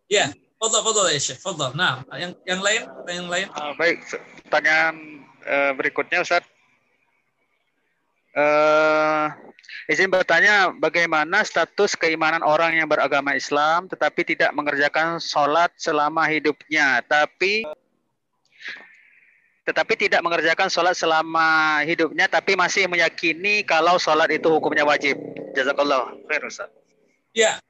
Ya Fadol, fadol ya Syekh. Nah, yang yang lain, yang lain. Uh, baik, pertanyaan uh, berikutnya Ustaz. Uh, izin bertanya, bagaimana status keimanan orang yang beragama Islam tetapi tidak mengerjakan sholat selama hidupnya, tapi tetapi tidak mengerjakan sholat selama hidupnya, tapi masih meyakini kalau sholat itu hukumnya wajib. Jazakallah. Ya,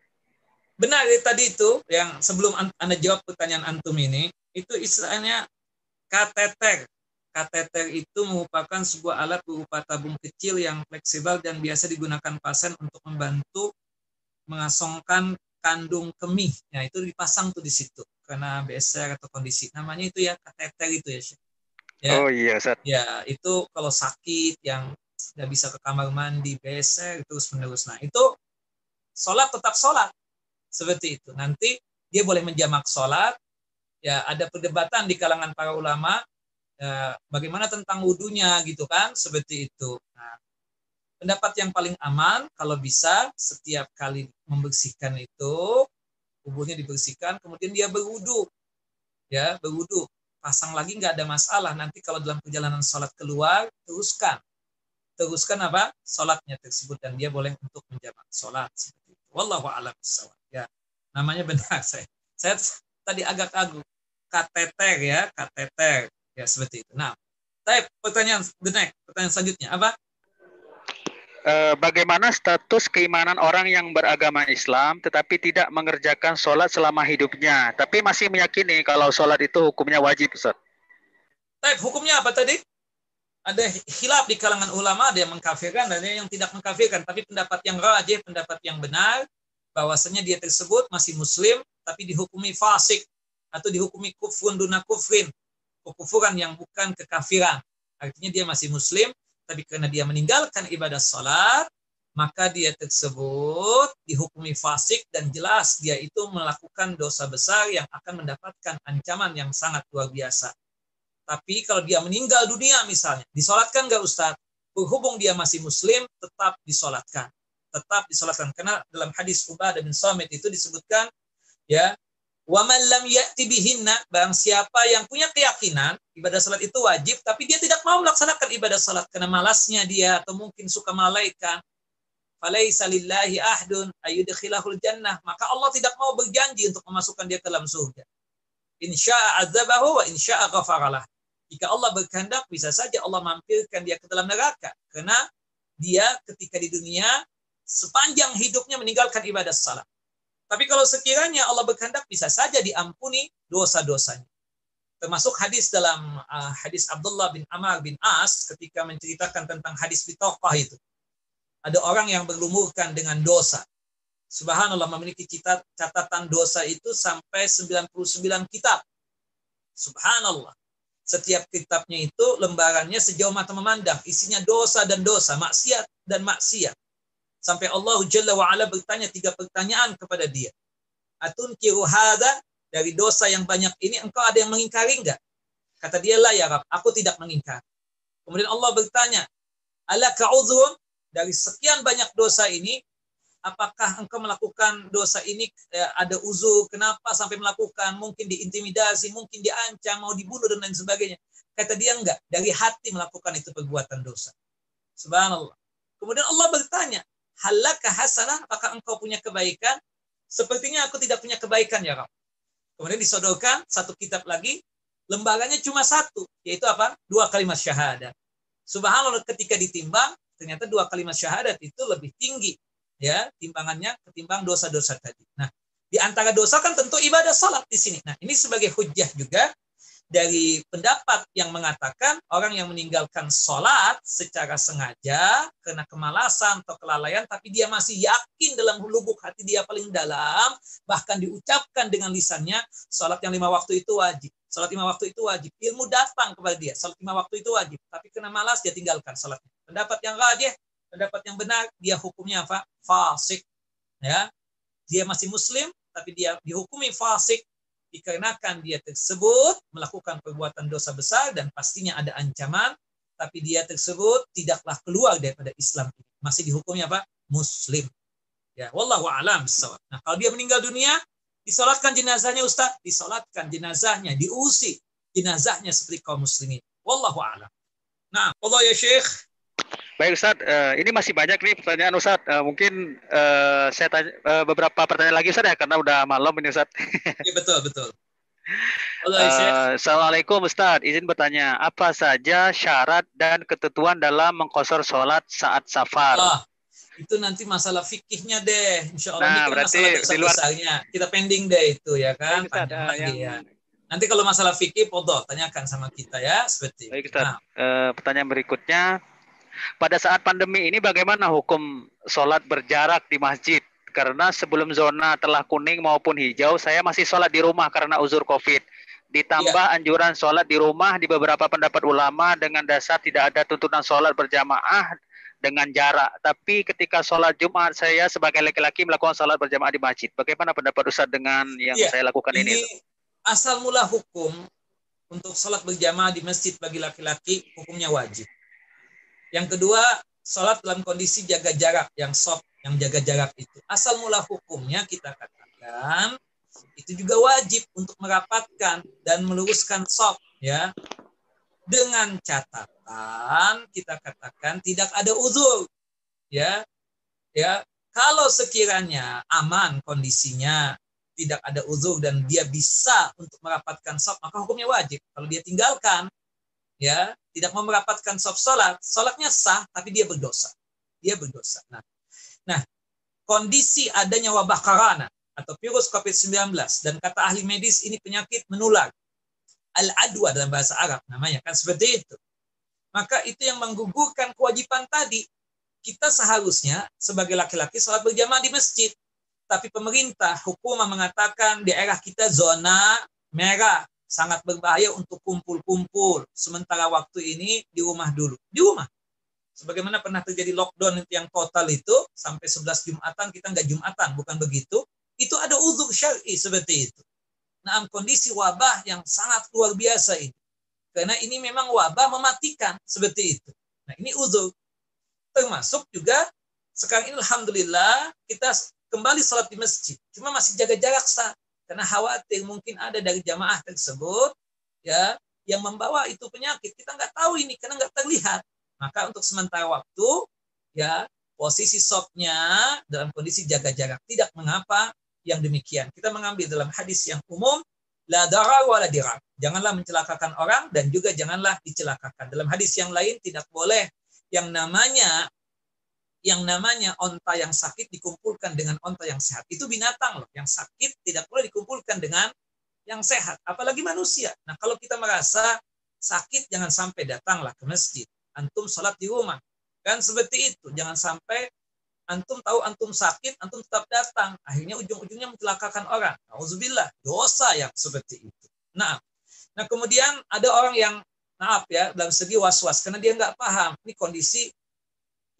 benar tadi itu yang sebelum anda jawab pertanyaan antum ini itu istilahnya kateter kateter itu merupakan sebuah alat berupa tabung kecil yang fleksibel dan biasa digunakan pasien untuk membantu mengasongkan kandung kemih. Ya, itu dipasang tuh di situ karena BSR atau kondisi. Namanya itu ya kateter itu ya. ya. Oh iya, Sat. Ya, itu kalau sakit yang tidak bisa ke kamar mandi, BSR terus menerus. Nah, itu sholat tetap sholat seperti itu. Nanti dia boleh menjamak sholat. Ya, ada perdebatan di kalangan para ulama ya, bagaimana tentang wudhunya gitu kan, seperti itu. Nah, pendapat yang paling aman kalau bisa setiap kali membersihkan itu tubuhnya dibersihkan, kemudian dia berwudhu, ya berwudhu, pasang lagi nggak ada masalah. Nanti kalau dalam perjalanan sholat keluar, teruskan, teruskan apa sholatnya tersebut dan dia boleh untuk menjamak sholat seperti itu. Wallahu a'lam Ya, namanya benar *laughs* saya. Saya tadi agak agak kateter ya, kateter ya seperti itu. Nah, saya pertanyaan the next, pertanyaan selanjutnya apa? Eh, bagaimana status keimanan orang yang beragama Islam tetapi tidak mengerjakan sholat selama hidupnya, tapi masih meyakini kalau sholat itu hukumnya wajib, Ustaz? Taip, hukumnya apa tadi? Ada hilaf di kalangan ulama, ada yang mengkafirkan, dan ada yang tidak mengkafirkan. Tapi pendapat yang rajih, pendapat yang benar, bahwasanya dia tersebut masih muslim tapi dihukumi fasik atau dihukumi kufrun duna kufrin kekufuran yang bukan kekafiran artinya dia masih muslim tapi karena dia meninggalkan ibadah salat maka dia tersebut dihukumi fasik dan jelas dia itu melakukan dosa besar yang akan mendapatkan ancaman yang sangat luar biasa. Tapi kalau dia meninggal dunia misalnya, disolatkan nggak Ustadz? Berhubung dia masih muslim, tetap disolatkan tetap disolatkan karena dalam hadis Ubadah bin Samit itu disebutkan ya wa man lam ya'ti bihinna barang siapa yang punya keyakinan ibadah salat itu wajib tapi dia tidak mau melaksanakan ibadah salat karena malasnya dia atau mungkin suka malaikat falaisa lillahi ahdun ayudkhilahul jannah maka Allah tidak mau berjanji untuk memasukkan dia ke dalam surga insya'a azabahu wa insya'a ghafaralah jika Allah berkehendak bisa saja Allah mampirkan dia ke dalam neraka karena dia ketika di dunia sepanjang hidupnya meninggalkan ibadah salat. Tapi kalau sekiranya Allah berkehendak bisa saja diampuni dosa-dosanya. Termasuk hadis dalam uh, hadis Abdullah bin Amr bin As ketika menceritakan tentang hadis bitaqah itu. Ada orang yang berlumurkan dengan dosa. Subhanallah memiliki catatan dosa itu sampai 99 kitab. Subhanallah. Setiap kitabnya itu lembarannya sejauh mata memandang. Isinya dosa dan dosa, maksiat dan maksiat. Sampai Allah Jalla wa'ala bertanya tiga pertanyaan kepada dia. Atun kiruhada dari dosa yang banyak ini engkau ada yang mengingkari enggak? Kata dia lah ya Rab, aku tidak mengingkar. Kemudian Allah bertanya, ala ka'udhun dari sekian banyak dosa ini, apakah engkau melakukan dosa ini eh, ada uzur, kenapa sampai melakukan, mungkin diintimidasi, mungkin diancam, mau dibunuh dan lain sebagainya. Kata dia enggak, dari hati melakukan itu perbuatan dosa. Subhanallah. Kemudian Allah bertanya, halaka hasanah, apakah engkau punya kebaikan? sepertinya aku tidak punya kebaikan ya Rob. Kemudian disodorkan satu kitab lagi, lembaganya cuma satu, yaitu apa? Dua kalimat syahadat. Subhanallah ketika ditimbang, ternyata dua kalimat syahadat itu lebih tinggi ya timbangannya ketimbang dosa-dosa tadi. Nah, di antara dosa kan tentu ibadah salat di sini. Nah, ini sebagai hujah juga dari pendapat yang mengatakan orang yang meninggalkan sholat secara sengaja karena kemalasan atau kelalaian, tapi dia masih yakin dalam lubuk hati dia paling dalam, bahkan diucapkan dengan lisannya, sholat yang lima waktu itu wajib. Sholat lima waktu itu wajib. Ilmu datang kepada dia. Sholat lima waktu itu wajib. Tapi kena malas, dia tinggalkan sholatnya. Pendapat yang rajih, pendapat yang benar, dia hukumnya apa? Fasik. Ya, dia masih muslim, tapi dia dihukumi fasik dikarenakan dia tersebut melakukan perbuatan dosa besar dan pastinya ada ancaman, tapi dia tersebut tidaklah keluar daripada Islam. Masih dihukumnya apa? Muslim. Ya, wallahu a'lam Nah, kalau dia meninggal dunia, disolatkan jenazahnya Ustaz, disolatkan jenazahnya, diusi jenazahnya seperti kaum muslimin. Wallahu a'lam. Nah, Allah ya Syekh, Baik Ustaz, uh, ini masih banyak nih pertanyaan Ustaz. Uh, mungkin uh, saya tanya uh, beberapa pertanyaan lagi Ustaz ya karena udah malam ini Ustaz. Iya betul betul. *laughs* uh, Assalamualaikum Ustaz, izin bertanya, apa saja syarat dan ketentuan dalam mengkosor sholat saat safar? Oh, itu nanti masalah fikihnya deh, insya Allah nah, ini kan berarti masalah besar luar... besarnya. Kita pending deh itu ya kan, Ustaz, uh, yang... ya. Nanti kalau masalah fikih, podo tanyakan sama kita ya, seperti. Baik Ustaz. Nah. Uh, pertanyaan berikutnya, pada saat pandemi ini bagaimana hukum sholat berjarak di masjid? Karena sebelum zona telah kuning maupun hijau, saya masih sholat di rumah karena uzur COVID. Ditambah ya. anjuran sholat di rumah di beberapa pendapat ulama dengan dasar tidak ada tuntunan sholat berjamaah dengan jarak. Tapi ketika sholat Jumat saya sebagai laki-laki melakukan sholat berjamaah di masjid. Bagaimana pendapat Ustaz dengan yang ya, saya lakukan ini? Ini asal mula hukum untuk sholat berjamaah di masjid bagi laki-laki hukumnya wajib. Yang kedua, sholat dalam kondisi jaga jarak yang soft, yang jaga jarak itu. Asal mula hukumnya kita katakan itu juga wajib untuk merapatkan dan meluruskan soft ya. Dengan catatan kita katakan tidak ada uzur ya. Ya, kalau sekiranya aman kondisinya, tidak ada uzur dan dia bisa untuk merapatkan soft, maka hukumnya wajib. Kalau dia tinggalkan, ya tidak merapatkan soft sholat, sholatnya sah, tapi dia berdosa. Dia berdosa. Nah, nah kondisi adanya wabah karana atau virus COVID-19 dan kata ahli medis ini penyakit menular. Al-adwa dalam bahasa Arab namanya kan seperti itu. Maka itu yang menggugurkan kewajiban tadi. Kita seharusnya sebagai laki-laki sholat berjamaah di masjid. Tapi pemerintah hukum mengatakan daerah kita zona merah sangat berbahaya untuk kumpul-kumpul. Sementara waktu ini di rumah dulu. Di rumah. Sebagaimana pernah terjadi lockdown yang total itu, sampai 11 Jumatan kita nggak Jumatan, bukan begitu. Itu ada uzur syar'i seperti itu. Nah, kondisi wabah yang sangat luar biasa ini. Karena ini memang wabah mematikan seperti itu. Nah, ini uzur. Termasuk juga sekarang ini Alhamdulillah kita kembali sholat di masjid. Cuma masih jaga jarak sah karena khawatir mungkin ada dari jamaah tersebut ya yang membawa itu penyakit. Kita nggak tahu ini karena nggak terlihat. Maka untuk sementara waktu ya posisi sopnya dalam kondisi jaga jarak. Tidak mengapa yang demikian. Kita mengambil dalam hadis yang umum la darar wa janganlah mencelakakan orang dan juga janganlah dicelakakan. Dalam hadis yang lain tidak boleh. Yang namanya yang namanya onta yang sakit dikumpulkan dengan onta yang sehat. Itu binatang loh. Yang sakit tidak boleh dikumpulkan dengan yang sehat. Apalagi manusia. Nah kalau kita merasa sakit jangan sampai datanglah ke masjid. Antum sholat di rumah. Kan seperti itu. Jangan sampai antum tahu antum sakit, antum tetap datang. Akhirnya ujung-ujungnya mencelakakan orang. Alhamdulillah, dosa yang seperti itu. Nah, nah kemudian ada orang yang maaf ya dalam segi was-was karena dia nggak paham ini kondisi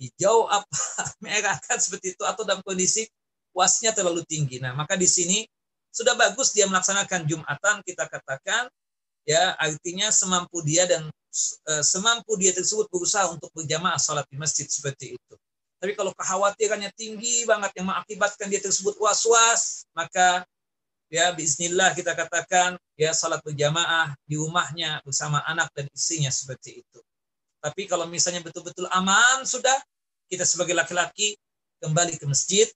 hijau apa *laughs* merah kan seperti itu atau dalam kondisi wasnya terlalu tinggi. Nah, maka di sini sudah bagus dia melaksanakan Jumatan kita katakan ya artinya semampu dia dan e, semampu dia tersebut berusaha untuk berjamaah salat di masjid seperti itu. Tapi kalau kekhawatirannya tinggi banget yang mengakibatkan dia tersebut was-was, maka ya bismillah kita katakan ya salat berjamaah di rumahnya bersama anak dan istrinya seperti itu. Tapi kalau misalnya betul-betul aman sudah, kita sebagai laki-laki kembali ke masjid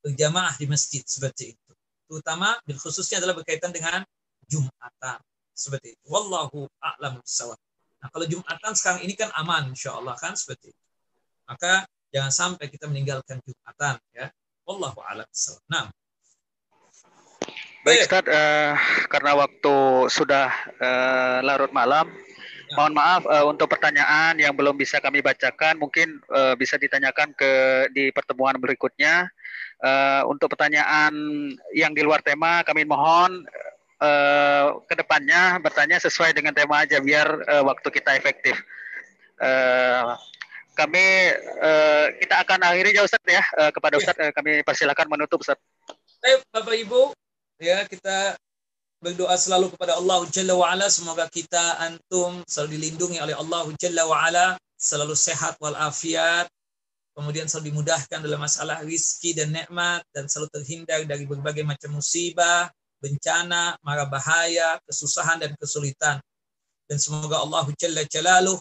berjamaah di masjid seperti itu. Terutama bil khususnya adalah berkaitan dengan Jumatan seperti itu. Wallahu a'lam bishawab. Nah, kalau Jumatan sekarang ini kan aman insya Allah kan seperti itu. Maka jangan sampai kita meninggalkan Jumatan ya. Wallahu a'lam bishawab. Nah, Baik Ustaz, uh, karena waktu sudah uh, larut malam. Mohon maaf uh, untuk pertanyaan yang belum bisa kami bacakan, mungkin uh, bisa ditanyakan ke di pertemuan berikutnya. Uh, untuk pertanyaan yang di luar tema, kami mohon uh, ke depannya bertanya sesuai dengan tema aja, biar uh, waktu kita efektif. Uh, kami uh, kita akan akhiri ya Ustaz ya uh, kepada ya. Ustaz uh, kami persilakan menutup Ustaz. Baik Bapak Ibu, ya kita berdoa selalu kepada Allah Jalla wa ala semoga kita antum selalu dilindungi oleh Allah Jalla wa ala selalu sehat walafiat kemudian selalu dimudahkan dalam masalah rizki dan nikmat dan selalu terhindar dari berbagai macam musibah, bencana, mara bahaya, kesusahan dan kesulitan. Dan semoga Allah Jalla Jalaluh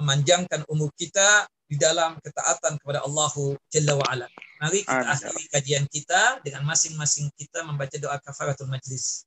memanjangkan umur kita di dalam ketaatan kepada Allah Jalla wa ala. Mari kita akhiri kajian kita dengan masing-masing kita membaca doa kafaratul majlis.